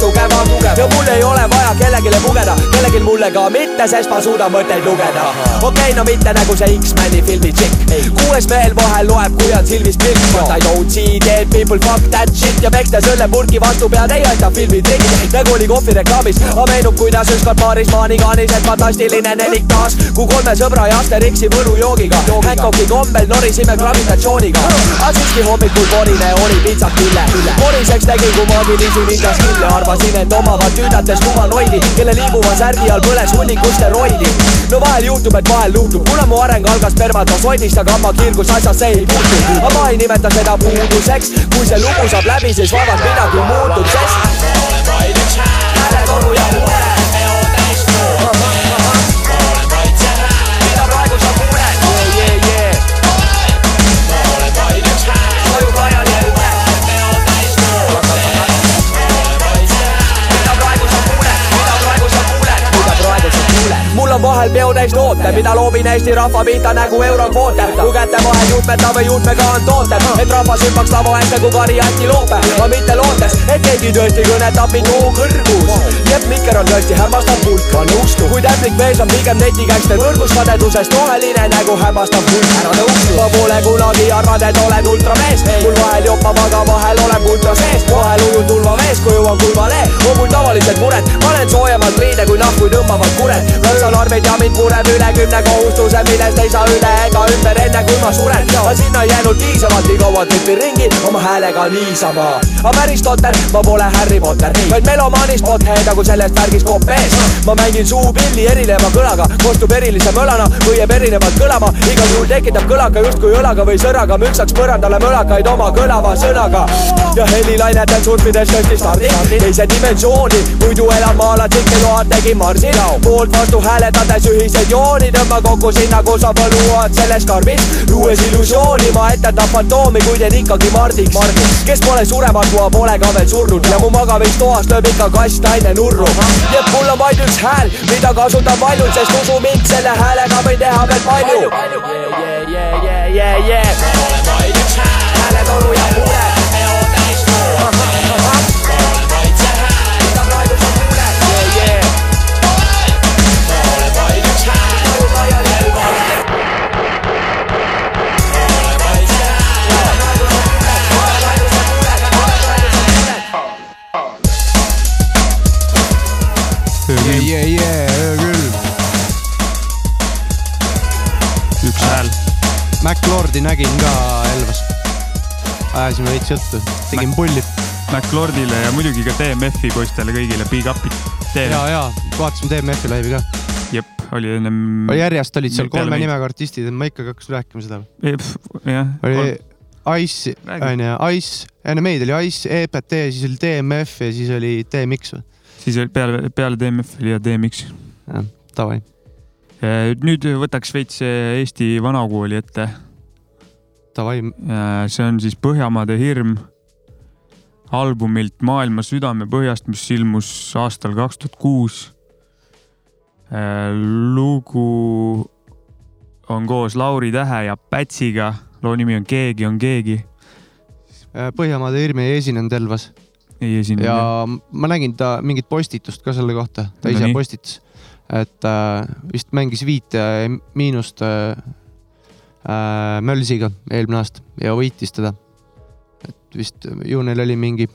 tugevam tugev. Ja mul ei ole vaja kellelegi pugeda, kellelgi mulle ka mitte, sest ma suudan mõtteid lugeda. Okei okay,, no mitte nagu see X-meni filmi tšikk kuues mehel vahel loeb, kui on silmis pilk. But I don't see dead people fuck that shit. Ja pekstes õllepurgi vastu pead ei aita filmi trikk nagu oli kohvireklaamis, aga meenub, kuidas ükskord baaris maanikaanis, et fantastiline nelik taas, kui kolme sõbra ja Asterixi võlujoogiga Hancocki kombel norisime gravitatsiooniga. Aga siiski hommikul porine oli pitsat üle poriseks tegi, kui maagilisi ninja skill'e arvasin, et omavad tüüdates humanoidi, kelle liibuva särgi all põles hunniku steroidi no vahel juhtub, et vahel luhtub, kuna mu areng algas spermatosoidist, aga amma kiirgus asjasse ei puutu. Aga ma ei nimeta seda puuduseks, kui see lugu saab läbi, siis vaevalt midagi muutub, sest vaid üks hääl, elu neist ootab, mida loobin Eesti rahva pihta nagu eurokvoote. lugete vahel juhtmeta või juhtmega on tooted, et rahvas hüppaks lava ette kui kari antiloope. ma mitte lootes, et keegi tõesti kõnetab mind muu kõrgus. Jepp Mikker on tõesti hämmastav hulk, ma nõustun. kuid ämblik mees on pigem netikäkstel võrgus kadedusest roheline nägu hämmastav hulk, ära nõustu. ma pole kunagi arvanud, et olen ultramees, mul vahel jopa, aga vahel olen ultra sees. vahel ujun tulvavees, kui jõuan kulmale, on mul tavaliselt mured. panen soojemalt riide kui nahku tõmbavad kured. maksan arveid ja mind pureb üle kümne kohustuse, millest ei saa üle ega ümber, enne kui ma suren. ma sinna jäänud piisavalt, nii kaua tripin ringi oma häälega niisama. aga päris totter, ma pole Harry Potter, vaid melomaanist pothead nagu sellest värgist kopees. ma mängin suupilli erineva kõlaga, kostub erilise mölana või jääb erinevalt kõlama. igal juhul tekitab kõlaka justkui õlaga või sõraga, müksaks põrandale mölakaid oma kõlava sõnaga. ja helilainetel surfides tõstis stardi teise dimensiooni, muidu elan ma alati load tegin marsil. poolt vastu hääletades ühiseid jooni, tõmba kokku sinna, kus sa võluad selles karbis. luues illusiooni, ma etendan fantoomi, kuid jään ikkagi Mardiks. kes pole surematu, ma pole ka veel surnud ja mu magamistoas lööb ikka kass naine nurru. nii et mul on vaid üks hääl, mida kasutan paljud, sest usu mind, selle häälega võin teha veel palju. hääletoru ja huuled. MacLordi nägin ka Elvas. ajasime veits juttu, tegin pulli. MacLordile ja muidugi ka DMF-i poistele kõigile big up'id. ja, ja vaatasime DMF-i laivi ka. jep, oli ennem. järjest olid seal kolme. nimega artistid, ma ikkagi hakkasin rääkima seda. jah. oli Ice, onju, Ice, enne meid oli Ice, EPT, siis oli DMF ja siis oli DMX või? siis oli peale, peale DMF oli ja DMX. jah, davai. nüüd võtaks veits Eesti vanakooli ette. davai. see on siis Põhjamaade hirm albumilt Maailma südame põhjast, mis ilmus aastal kaks tuhat kuus. lugu on koos Lauri Tähe ja Pätsiga, loo nimi on Keegi on keegi. Põhjamaade hirm ei esinenud Elvas. ei esinenud ja ma nägin ta mingit postitust ka selle kohta, ta No ise nii. postitas, et äh, vist mängis viite miinust äh, äh, Mölsiga eelmine aasta ja võitis teda. et vist ju neil oli mingi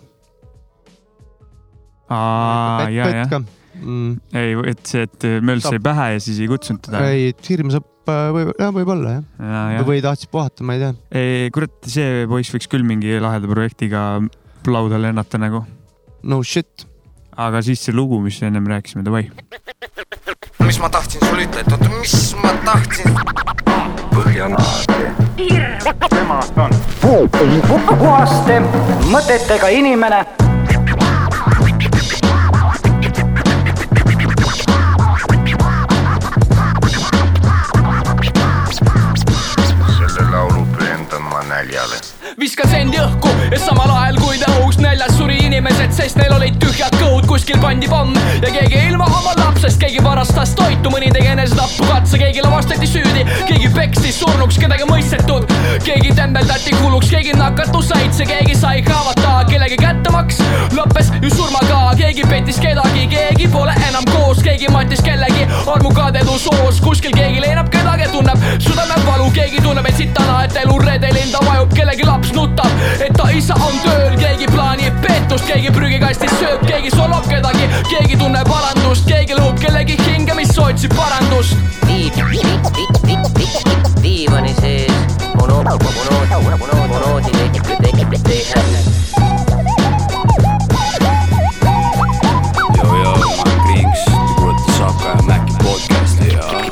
aa, ja, ka. mm.. ei, et see, et möls sai pähe ja siis ei kutsunud teda. ei, et hirm saab äh, võib, jah, võib-olla jah Ja, ja,. või tahtis puhata, ma ei tea. kurat, see poiss võiks küll mingi laheda projektiga lauda lennata nagu. no shit. aga siis see lugu, mis ennem rääkisime, davai. Mis ma tahtsin sulle ütelda, oota, mis ma tahtsin? Põhjamaade. temast on puhaste mõtetega inimene. selle laulu pühendan ma näljale. viskas end õhku ja samal ajal kui ta õhus näljas suri inimesed, sest neil olid tühjad kõhud, kuskil pandi pomm. Ja keegi ilma oma lapsest, keegi varastas toitu, mõni tegi enesetappu katse, keegi lavastati süüdi, keegi pekstis surnuks kedagi mõistetud, keegi tembeldati kuluks, keegi nakatus saitse, keegi sai haavata, kellegi kättemaks lõppes ju surmaga, keegi pettis kedagi, keegi pole enam koos, keegi matis kellegi armukadedus soos, kuskil keegi leinab kedagi, tunneb. Südamevalu, keegi tunneb, et sitana, et elu redelil ta vajub, kellegi laps nutab, et ta isa on tööl, keegi plaanib peetust, keegi prügikastis sööb, keegi solvab kedagi, keegi tunneb alandust, keegi lõhub kellegi hinge, mis otsib parandust. diivani sees mono-, mono-, mono-, monoodi tekib, tekib teine. Joo joo, mä oon Grinks, te kuulete Saka ja Mäkki podcasti ja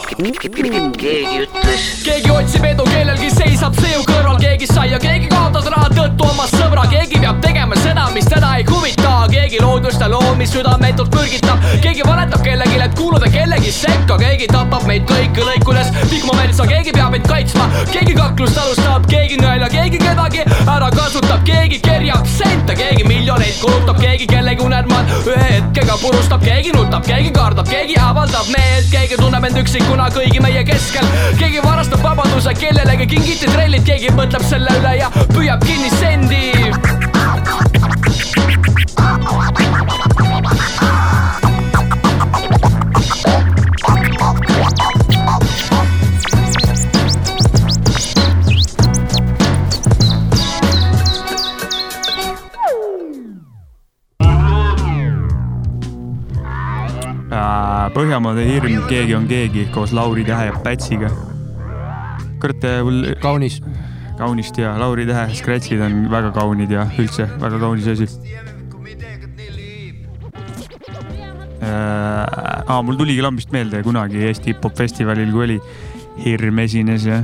keegi ütles. keegi otsib edu, kellelgi seisab sõju kõrval, keegi sai ja keegi kaotas raha tõttu oma sõbra, keegi peab tegema seda, mis teda ei huvita, keegi loodust ja loomi südametult mürgitab, keegi valetab kellelegi, et kuuluda kellegi sekka, keegi tapab meid kõiki lõikudes. Vihmametsa, keegi peab meid kaitsma, keegi kaklust alustab, keegi nõela, keegi kedagi ära kasutab, keegi kerjab sente, keegi miljoneid kulutab. Keegi kellegi unelmad ühe hetkega purustab, keegi nutab, keegi kardab, keegi avaldab meelt, keegi tunneb end üksikuna kõigi meie keskel. keegi varastab vabaduse kellelegi kingiti trellid, keegi mõtleb selle üle ja püüab kinni sendi. Põhjamaade hirm, keegi on keegi koos Lauri Tähe ja Pätsiga. kurat, mul. kaunis. kaunist ja Lauri Tähe skrätsid on väga kaunid ja üldse väga kaunis asi. Äh, aa, mul tuligi lambist meelde kunagi Eesti hip-hop festivalil, kui oli Hirm esines ja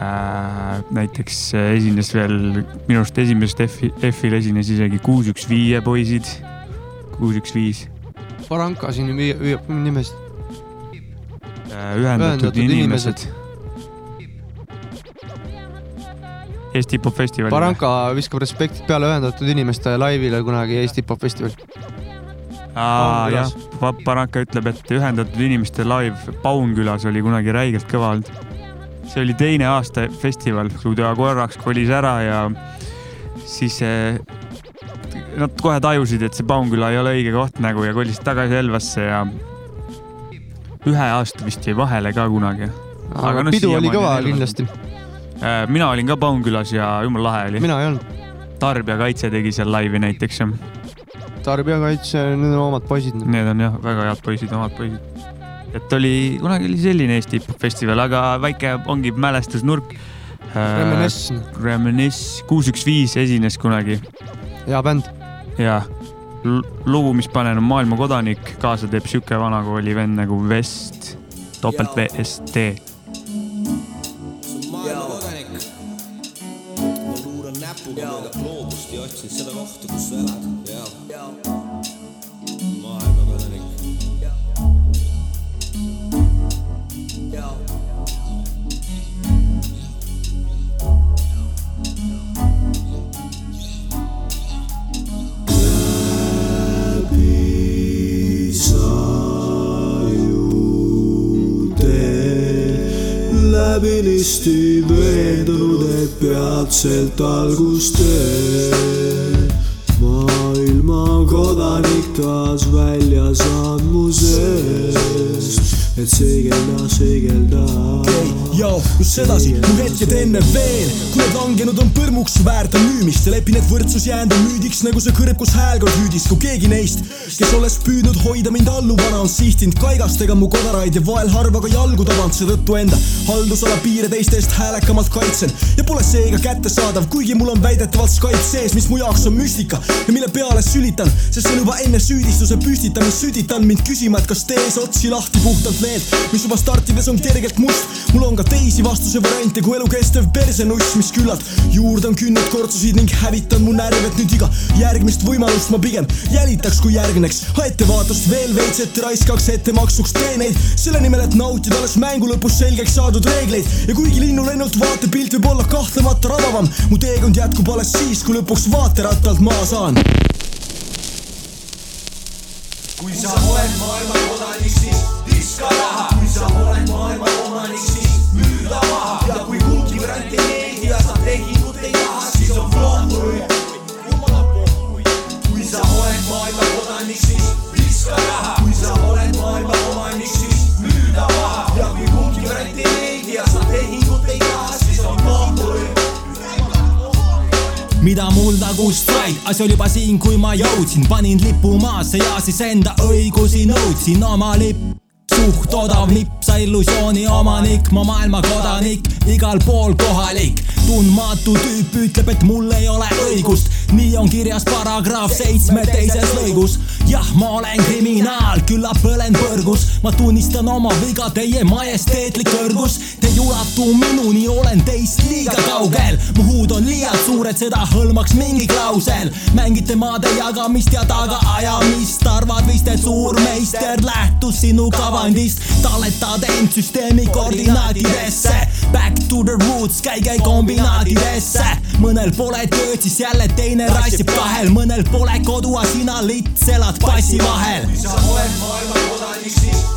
äh, näiteks esines veel minu arust esimesest F-i, F-il esines isegi kuus, üks, viie poisid, kuus, üks, viis Baranka siin hüüab nimesid. Äh, ühendatud inimesed. Eesti hip-hop festival. Baranka viskab respektid peale ühendatud inimeste laivile kunagi Eesti hip-hop festival. aa jah Baranka ütleb, et ühendatud inimeste live Paunkülas oli kunagi räigelt kõva olnud. see oli teine aasta festival, kui ta korraks kolis ära ja siis nad kohe tajusid, et see Paunküla ei ole õige koht nagu ja kolisid tagasi Elvasse ja ühe aasta vist jäi vahele ka kunagi. aga pidu oli kõva kindlasti. Äh, mina olin ka Paunkülas ja jumala lahe oli. mina ei olnud. tarbijakaitse tegi seal laivi näiteks ja tarbijakaitse, need on omad poisid. Need on jah, väga head poisid, omad poisid. et oli, kunagi oli selline Eesti festival, aga väike ongi mälestusnurk. Reminisce. Reminisce, kuus, üks, viis esines kunagi hea bänd. Ja l- lugu, mis panen, on Maailma kodanik, kaasa teeb sihuke vanakooli vend nagu Vest, topelt V S T. maailmakodanik. ma luuran näpuga mööda gloobust ja otsin seda kohta, kus sa elad, maailmakodanik. veendunud, et peatselt algust teed. maailma kodanik taas välja saanud mu seest, et seigelda, seigelda. Joo, just sedasi, mu hetked enne veel, kui need langenud on põrmuks väärt on müümist. Ja lepin, et võrdsus jäänud on müüdiks nagu see kõrb, kus häälkord hüüdis, kui keegi neist, kes olles püüdnud hoida mind alluvana, on sihtinud kaigastega mu kodaraid ja vahel harva ka jalgu tabanud, seetõttu enda haldusala piire teiste eest häälekamalt kaitsen. Ja pole seega kättesaadav, kuigi mul on väidetavalt Skype sees, mis mu jaoks on müstika ja mille peale sülitan, sest see on juba enne süüdistuse püstitamist sütitan mind küsima, et kas tees otsi lahti puhtalt veelt, mis juba startides on kergelt must. mul on ka teisi vastuse variante kui elukestev persenuss, mis küllalt juurde on künnud kortsusid ning hävitan mu närv, et nüüd iga järgmist võimalust ma pigem jälitaks, kui järgneks ettevaatust veel veits, et raiskaks ettemaksuks teeneid selle nimel, et nautida alles mängu lõpus selgeks saadud reegleid ja kuigi linnulennult vaatepilt võib olla kahtlemata rabavam, mu teekond jätkub alles siis, kui lõpuks vaaterattalt maa saan. kui sa oled maailma kodanik, siis viska raha, kui sa oled maailma omanik, siis müüda maha. Ja kui kumbki variant ei meeldi ja sa tehingut ei taha, siis on pohhui. kui sa oled maailma kodanik, siis viska raha, kui sa oled maailma omanik, siis müüda maha. Ja kui kumbki variant ei meeldi ja sa tehingut ei taha, siis on pohhui. mida mul tagust said, asi oli juba siin, kui ma jõudsin, panin lipu maasse ja siis enda õigusi nõudsin. Oma lipp suht odav nipp, sa illusiooni omanik, ma maailma kodanik, igal pool kohalik. tundmatu tüüp ütleb, et mul ei ole õigust, nii on kirjas paragrahv seitsme teises lõigus. jah, ma olen kriminaal, küllap põlen põrgus, ma tunnistan oma viga, teie majesteetlik kõrgus. Te ei ulatu minuni, olen teist liiga kaugel, mu huud on liialt suur, et seda hõlmaks mingi klausel. mängite maade jagamist ja tagaajamist, arvad vist, et suur meister lähtus sinu kavandist, talletad end süsteemi koordinaatidesse. Back to the roots, käige kombinaatidesse, mõni mõnel pole tööd, siis jälle teine rassib kahel, mõnel pole kodu, aga sina lits elad passi vahel. kui sa oled maailma kodanik, siis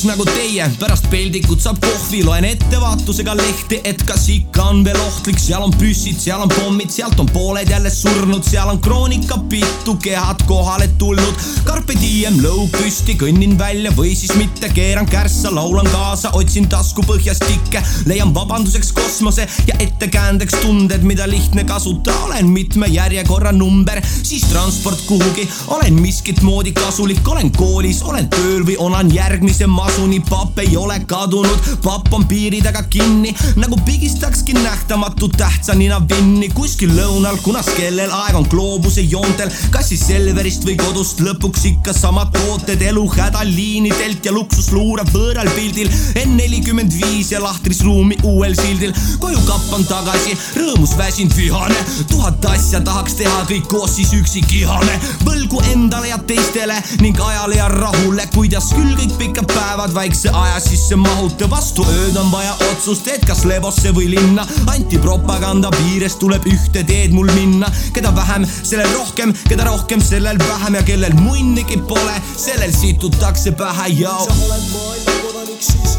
kirudes nagu teie, pärast peldikut saab kohvi, loen ettevaatusega lehti, et kas ikka on veel ohtlik, seal on püssid, seal on pommid, sealt on pooled jälle surnud, seal on kroonika pitu kehad kohale tulnud. Carpe diem, lõug püsti, kõnnin välja või siis mitte, keeran kärssa, laulan kaasa, otsin taskupõhjast tikke, leian vabanduseks kosmose ja ettekäändeks tunded, mida lihtne kasuta, olen mitme järjekorra number, siis transport kuhugi, olen miskit moodi kasulik, olen koolis, olen tööl või onan järgmise masuni, papp ei ole kadunud, papp on piiri taga kinni, nagu pigistakski nähtamatu tähtsa nina vinni. Kuskil lõunal, kunas kellel aeg on gloobuse joontel, kas siis Selverist või kodust lõpuks ikka samad tooted, elu hädaliinidelt ja luksus luurab võõral pildil, N nelikümmend viis ja lahtris ruumi uuel sildil, koju kappan tagasi, rõõmus väsinud vihane, tuhat asja tahaks teha kõik koos, siis üksi kihane, võlgu endale ja teistele ning ajale ja rahule, kuidas küll kõik pikad päevad väikse aja sisse mahute, vastu. Ööd on vaja otsust, et kas Lebosse või linna, antipropaganda piires tuleb ühte teed mul minna, keda vähem, sellel rohkem, keda rohkem, sellel vähem. Ja kellel munnigi pole, sellel situtakse pähe ja kui sa oled maailma kodanik, siis,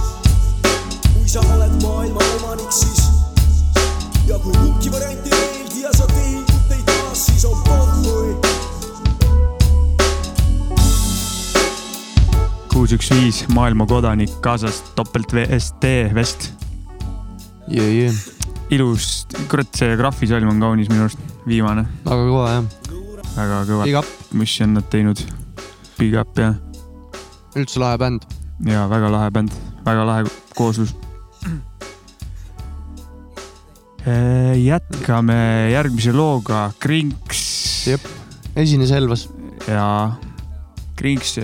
kui sa oled maailma omanik, siis ja kui kumbki variant ei meeldi ja sa tehingut ei taha, siis on pohhui. kuus, üks, viis, maailma kodanik kaasas topelt VST vest. jee, jee. ilus, kurat, see graafisalm on kaunis minu arust, viimane. väga kõva jah. väga kõva mis on nad teinud. Big up jah. üldse lahe bänd. ja väga lahe bänd, väga lahe kooslus. jätkame järgmise looga, Krinks. jep, esines Elvas. ja Krinks,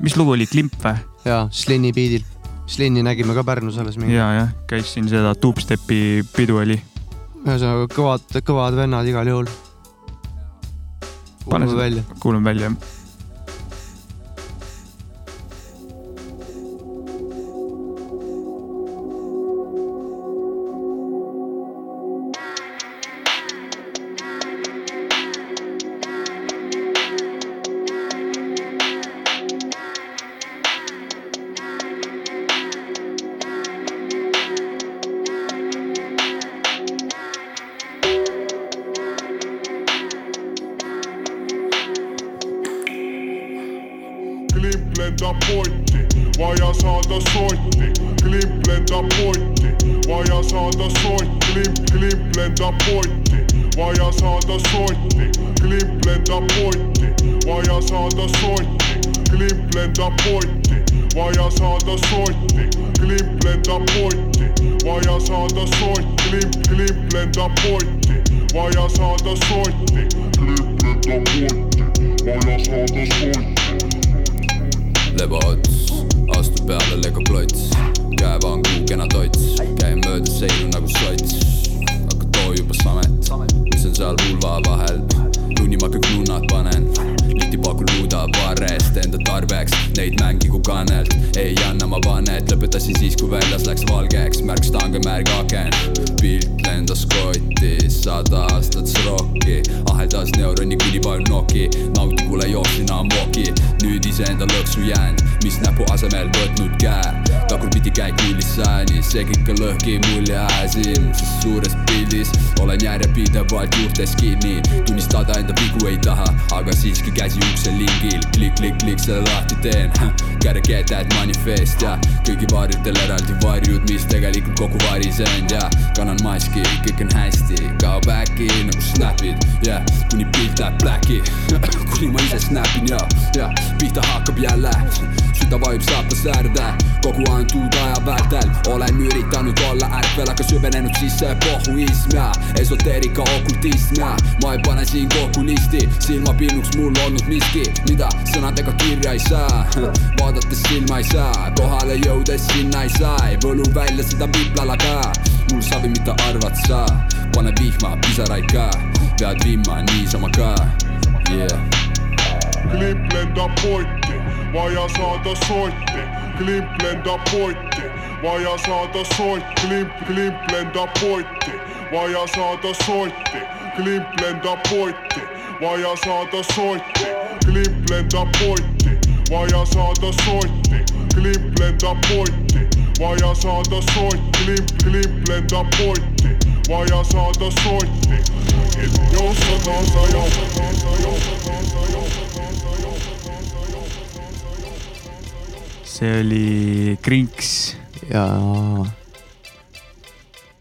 mis lugu oli, Klimp või? jaa, Slini beat'il. Slini nägime ka Pärnus alles mingi. ja, jah, käis siin seda Dubstepi pidu oli. ühesõnaga kõvad, kõvad vennad igal juhul. kuulame välja. kuulame välja, jah. Vaja saada sotti, klimp, klimp lendab potti, vaja saada sotti, klimp lendab potti, vaja saada sotti. lebots, astub peale lego plots, käevangu kena tots, käin mööda seinu nagu sots, aga too juba samet, mis on seal vulva vahel, juunimakag nunnad panen, pakun luuda varrest enda tarbeks, neid mängigu kanelt, ei anna ma vannet, lõpetasin siis, kui väljas läks valgeks, märk stange, märg aken, pilt lendas kotti, sada aastat srokki, aheldas neuroni kuni palju noki, naudi, kuule jooksin ammoki, nüüd iseenda lõksu jäänud, mis näpu asemel võtnud käe, tagurpidi käik nullis sääni, see kõik on lõhki mulje siin, sest suures pildis olen järjepidevalt juurtes kinni, tunnistada enda vigu ei taha, aga siiski käsi ukse lingil, klikk-klikk-klikk selle lahti teen, gotta get that manifest ja kõigi varjudel eraldi varjud, mis tegelikult kokku varisenud ja kannan maski, kõik on hästi, kaob äkki nagu snapid ja yeah. kuni pilt läheb black'i, kuni ma ise snapin ja, ja pihta hakkab jälle, süda vajub saapa säärde kogu antud aja vältel. Olen üritanud olla ärkvel, aga süvenenud sisse esoteerika okultism ja ma ei pane siin kokku listi. Silmapilnuks mul olnud miski, mida sõnadega kirja ei saa? Vaadates silma ei saa, kohale jõudes sinna ei saa, ei võlu välja seda viplala ka mul savi, mida arvad sa, pane vihma, pisaraid ka, pead vimma niisama ka, yeah. Klimp lendab potti, vaja saada sotti, klimp lendab potti, vaja saada sotti, klimp, klimp lendab potti, vaja saada sotti, klimp lendab potti, vaja saada sotti, klimp lendab potti, vaja saada sotti, klimp lendab potti, vaja saada sotti, klimp, klimp lendab potti, vaja saada sotti, et jõustada sa jõustada. See oli Krinks ja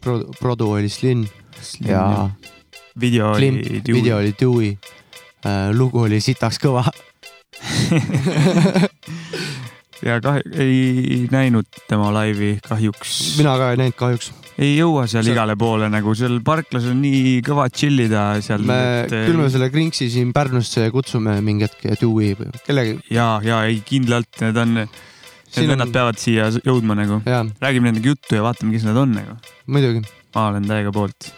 Pro-, produ oli Slin, Slin, ja jah. Video oli Klimp, Dewey. video oli Dewey äh,, lugu oli sitaks kõva ja kah-, ei näinud tema laivi kahjuks. mina ka ei näinud kahjuks. ei jõua seal See- igale poole nagu seal parklas on nii kõva chill ida seal. me, küll me selle Krinksi siin Pärnusse kutsume mingi hetk ja Dewey või kellegi. ja, ja ei kindlalt need on, need Siin on- vennad peavad siia jõudma nagu. räägime nendega juttu ja vaatame, kes nad on nagu. muidugi, ma olen täiega poolt.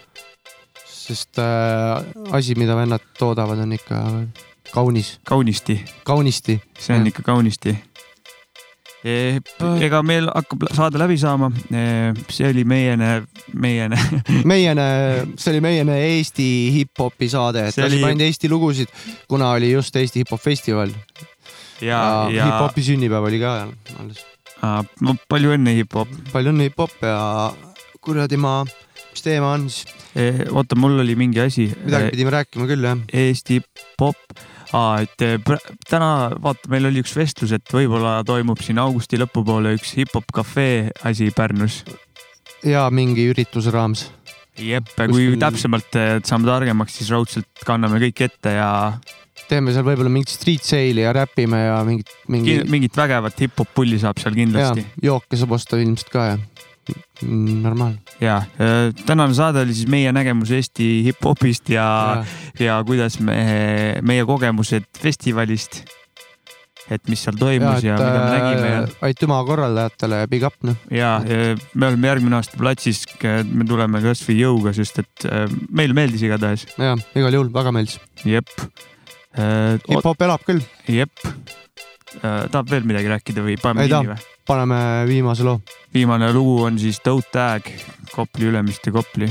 sest äh, asi, mida vennad toodavad, on ikka kaunis. kaunisti. kaunisti. see on ikka kaunisti. ega meil hakkab saade läbi saama. see oli meiene, meiene. meiene, see oli meiene Eesti hip-hopi saade, et See oli- lasime ainult Eesti lugusid, kuna oli just Eesti hip-hop festival. ja, ja hip-hopi sünnipäev oli ka alles. no, palju õnne, hip-hop. palju õnne, hip-hop ja kuradi ma, mis teema on siis? oota, mul oli mingi asi. midagi pidime rääkima küll jah. Eesti pop aa, et pr- täna vaata, meil oli üks vestlus, et võib-olla toimub siin augusti lõpupoole üks hip-hop cafe asi Pärnus. ja mingi ürituse raames. jep, kui Kuskil- täpsemalt saame targemaks, siis raudselt kanname kõik ette ja teeme seal võib-olla mingit street sale'i ja räpime ja mingit, mingi mingit vägevat hip-hop pulli saab seal ja kindlasti. jooke saab osta ilmselt ka ja Mm, normaalne. ja eh, tänane saade oli siis meie nägemus Eesti hip-hopist ja, ja., ja kuidas me, meie kogemused festivalist. et mis seal toimus ja, ja mida me nägime ja äh, aitüma korraldajatele, big up noh. ja ja me oleme järgmine aasta platsis, me tuleme kasvõi jõuga, sest et äh, meile meeldis igatahes. ja igal juhul väga meeldis. jep. Hip-hop elab küll. jep. tahab veel midagi rääkida või paneme kinni või?, paneme viimase loo. viimane lugu on siis Toe Tag, Kopli, Ülemiste, Kopli.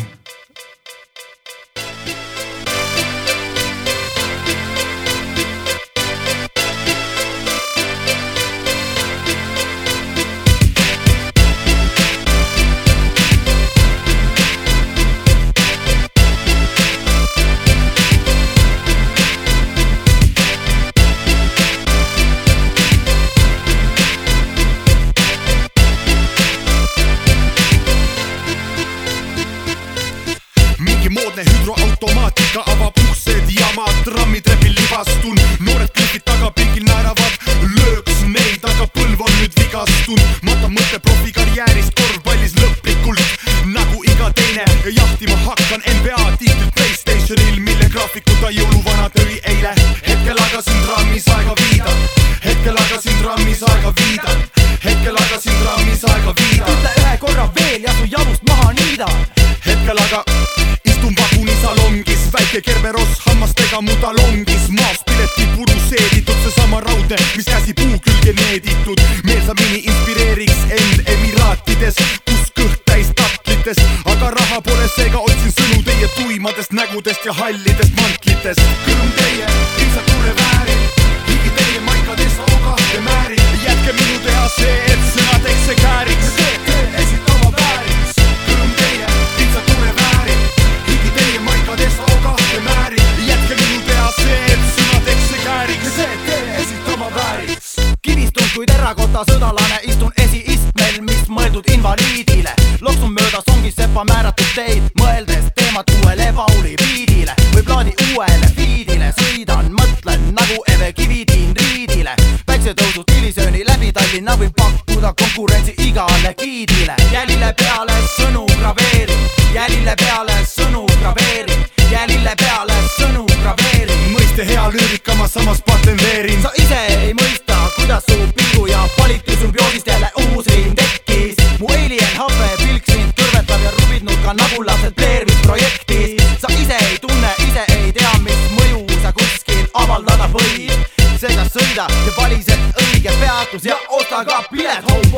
Lüürika ma samas patenteerin sa ise ei mõista kuidas su pilgu ja palitu sümbioosist jälle uus riim tekkis. Mu alien habe pilk sind kõrvetab ja rubid nurka nagu lapsed Blair Witch projektis. Sa ise ei tunne ise ei tea mis mõju sa kuskil avaldada võid. Seega sõida ja vali see õige peatus ja osta ka pilet homeboy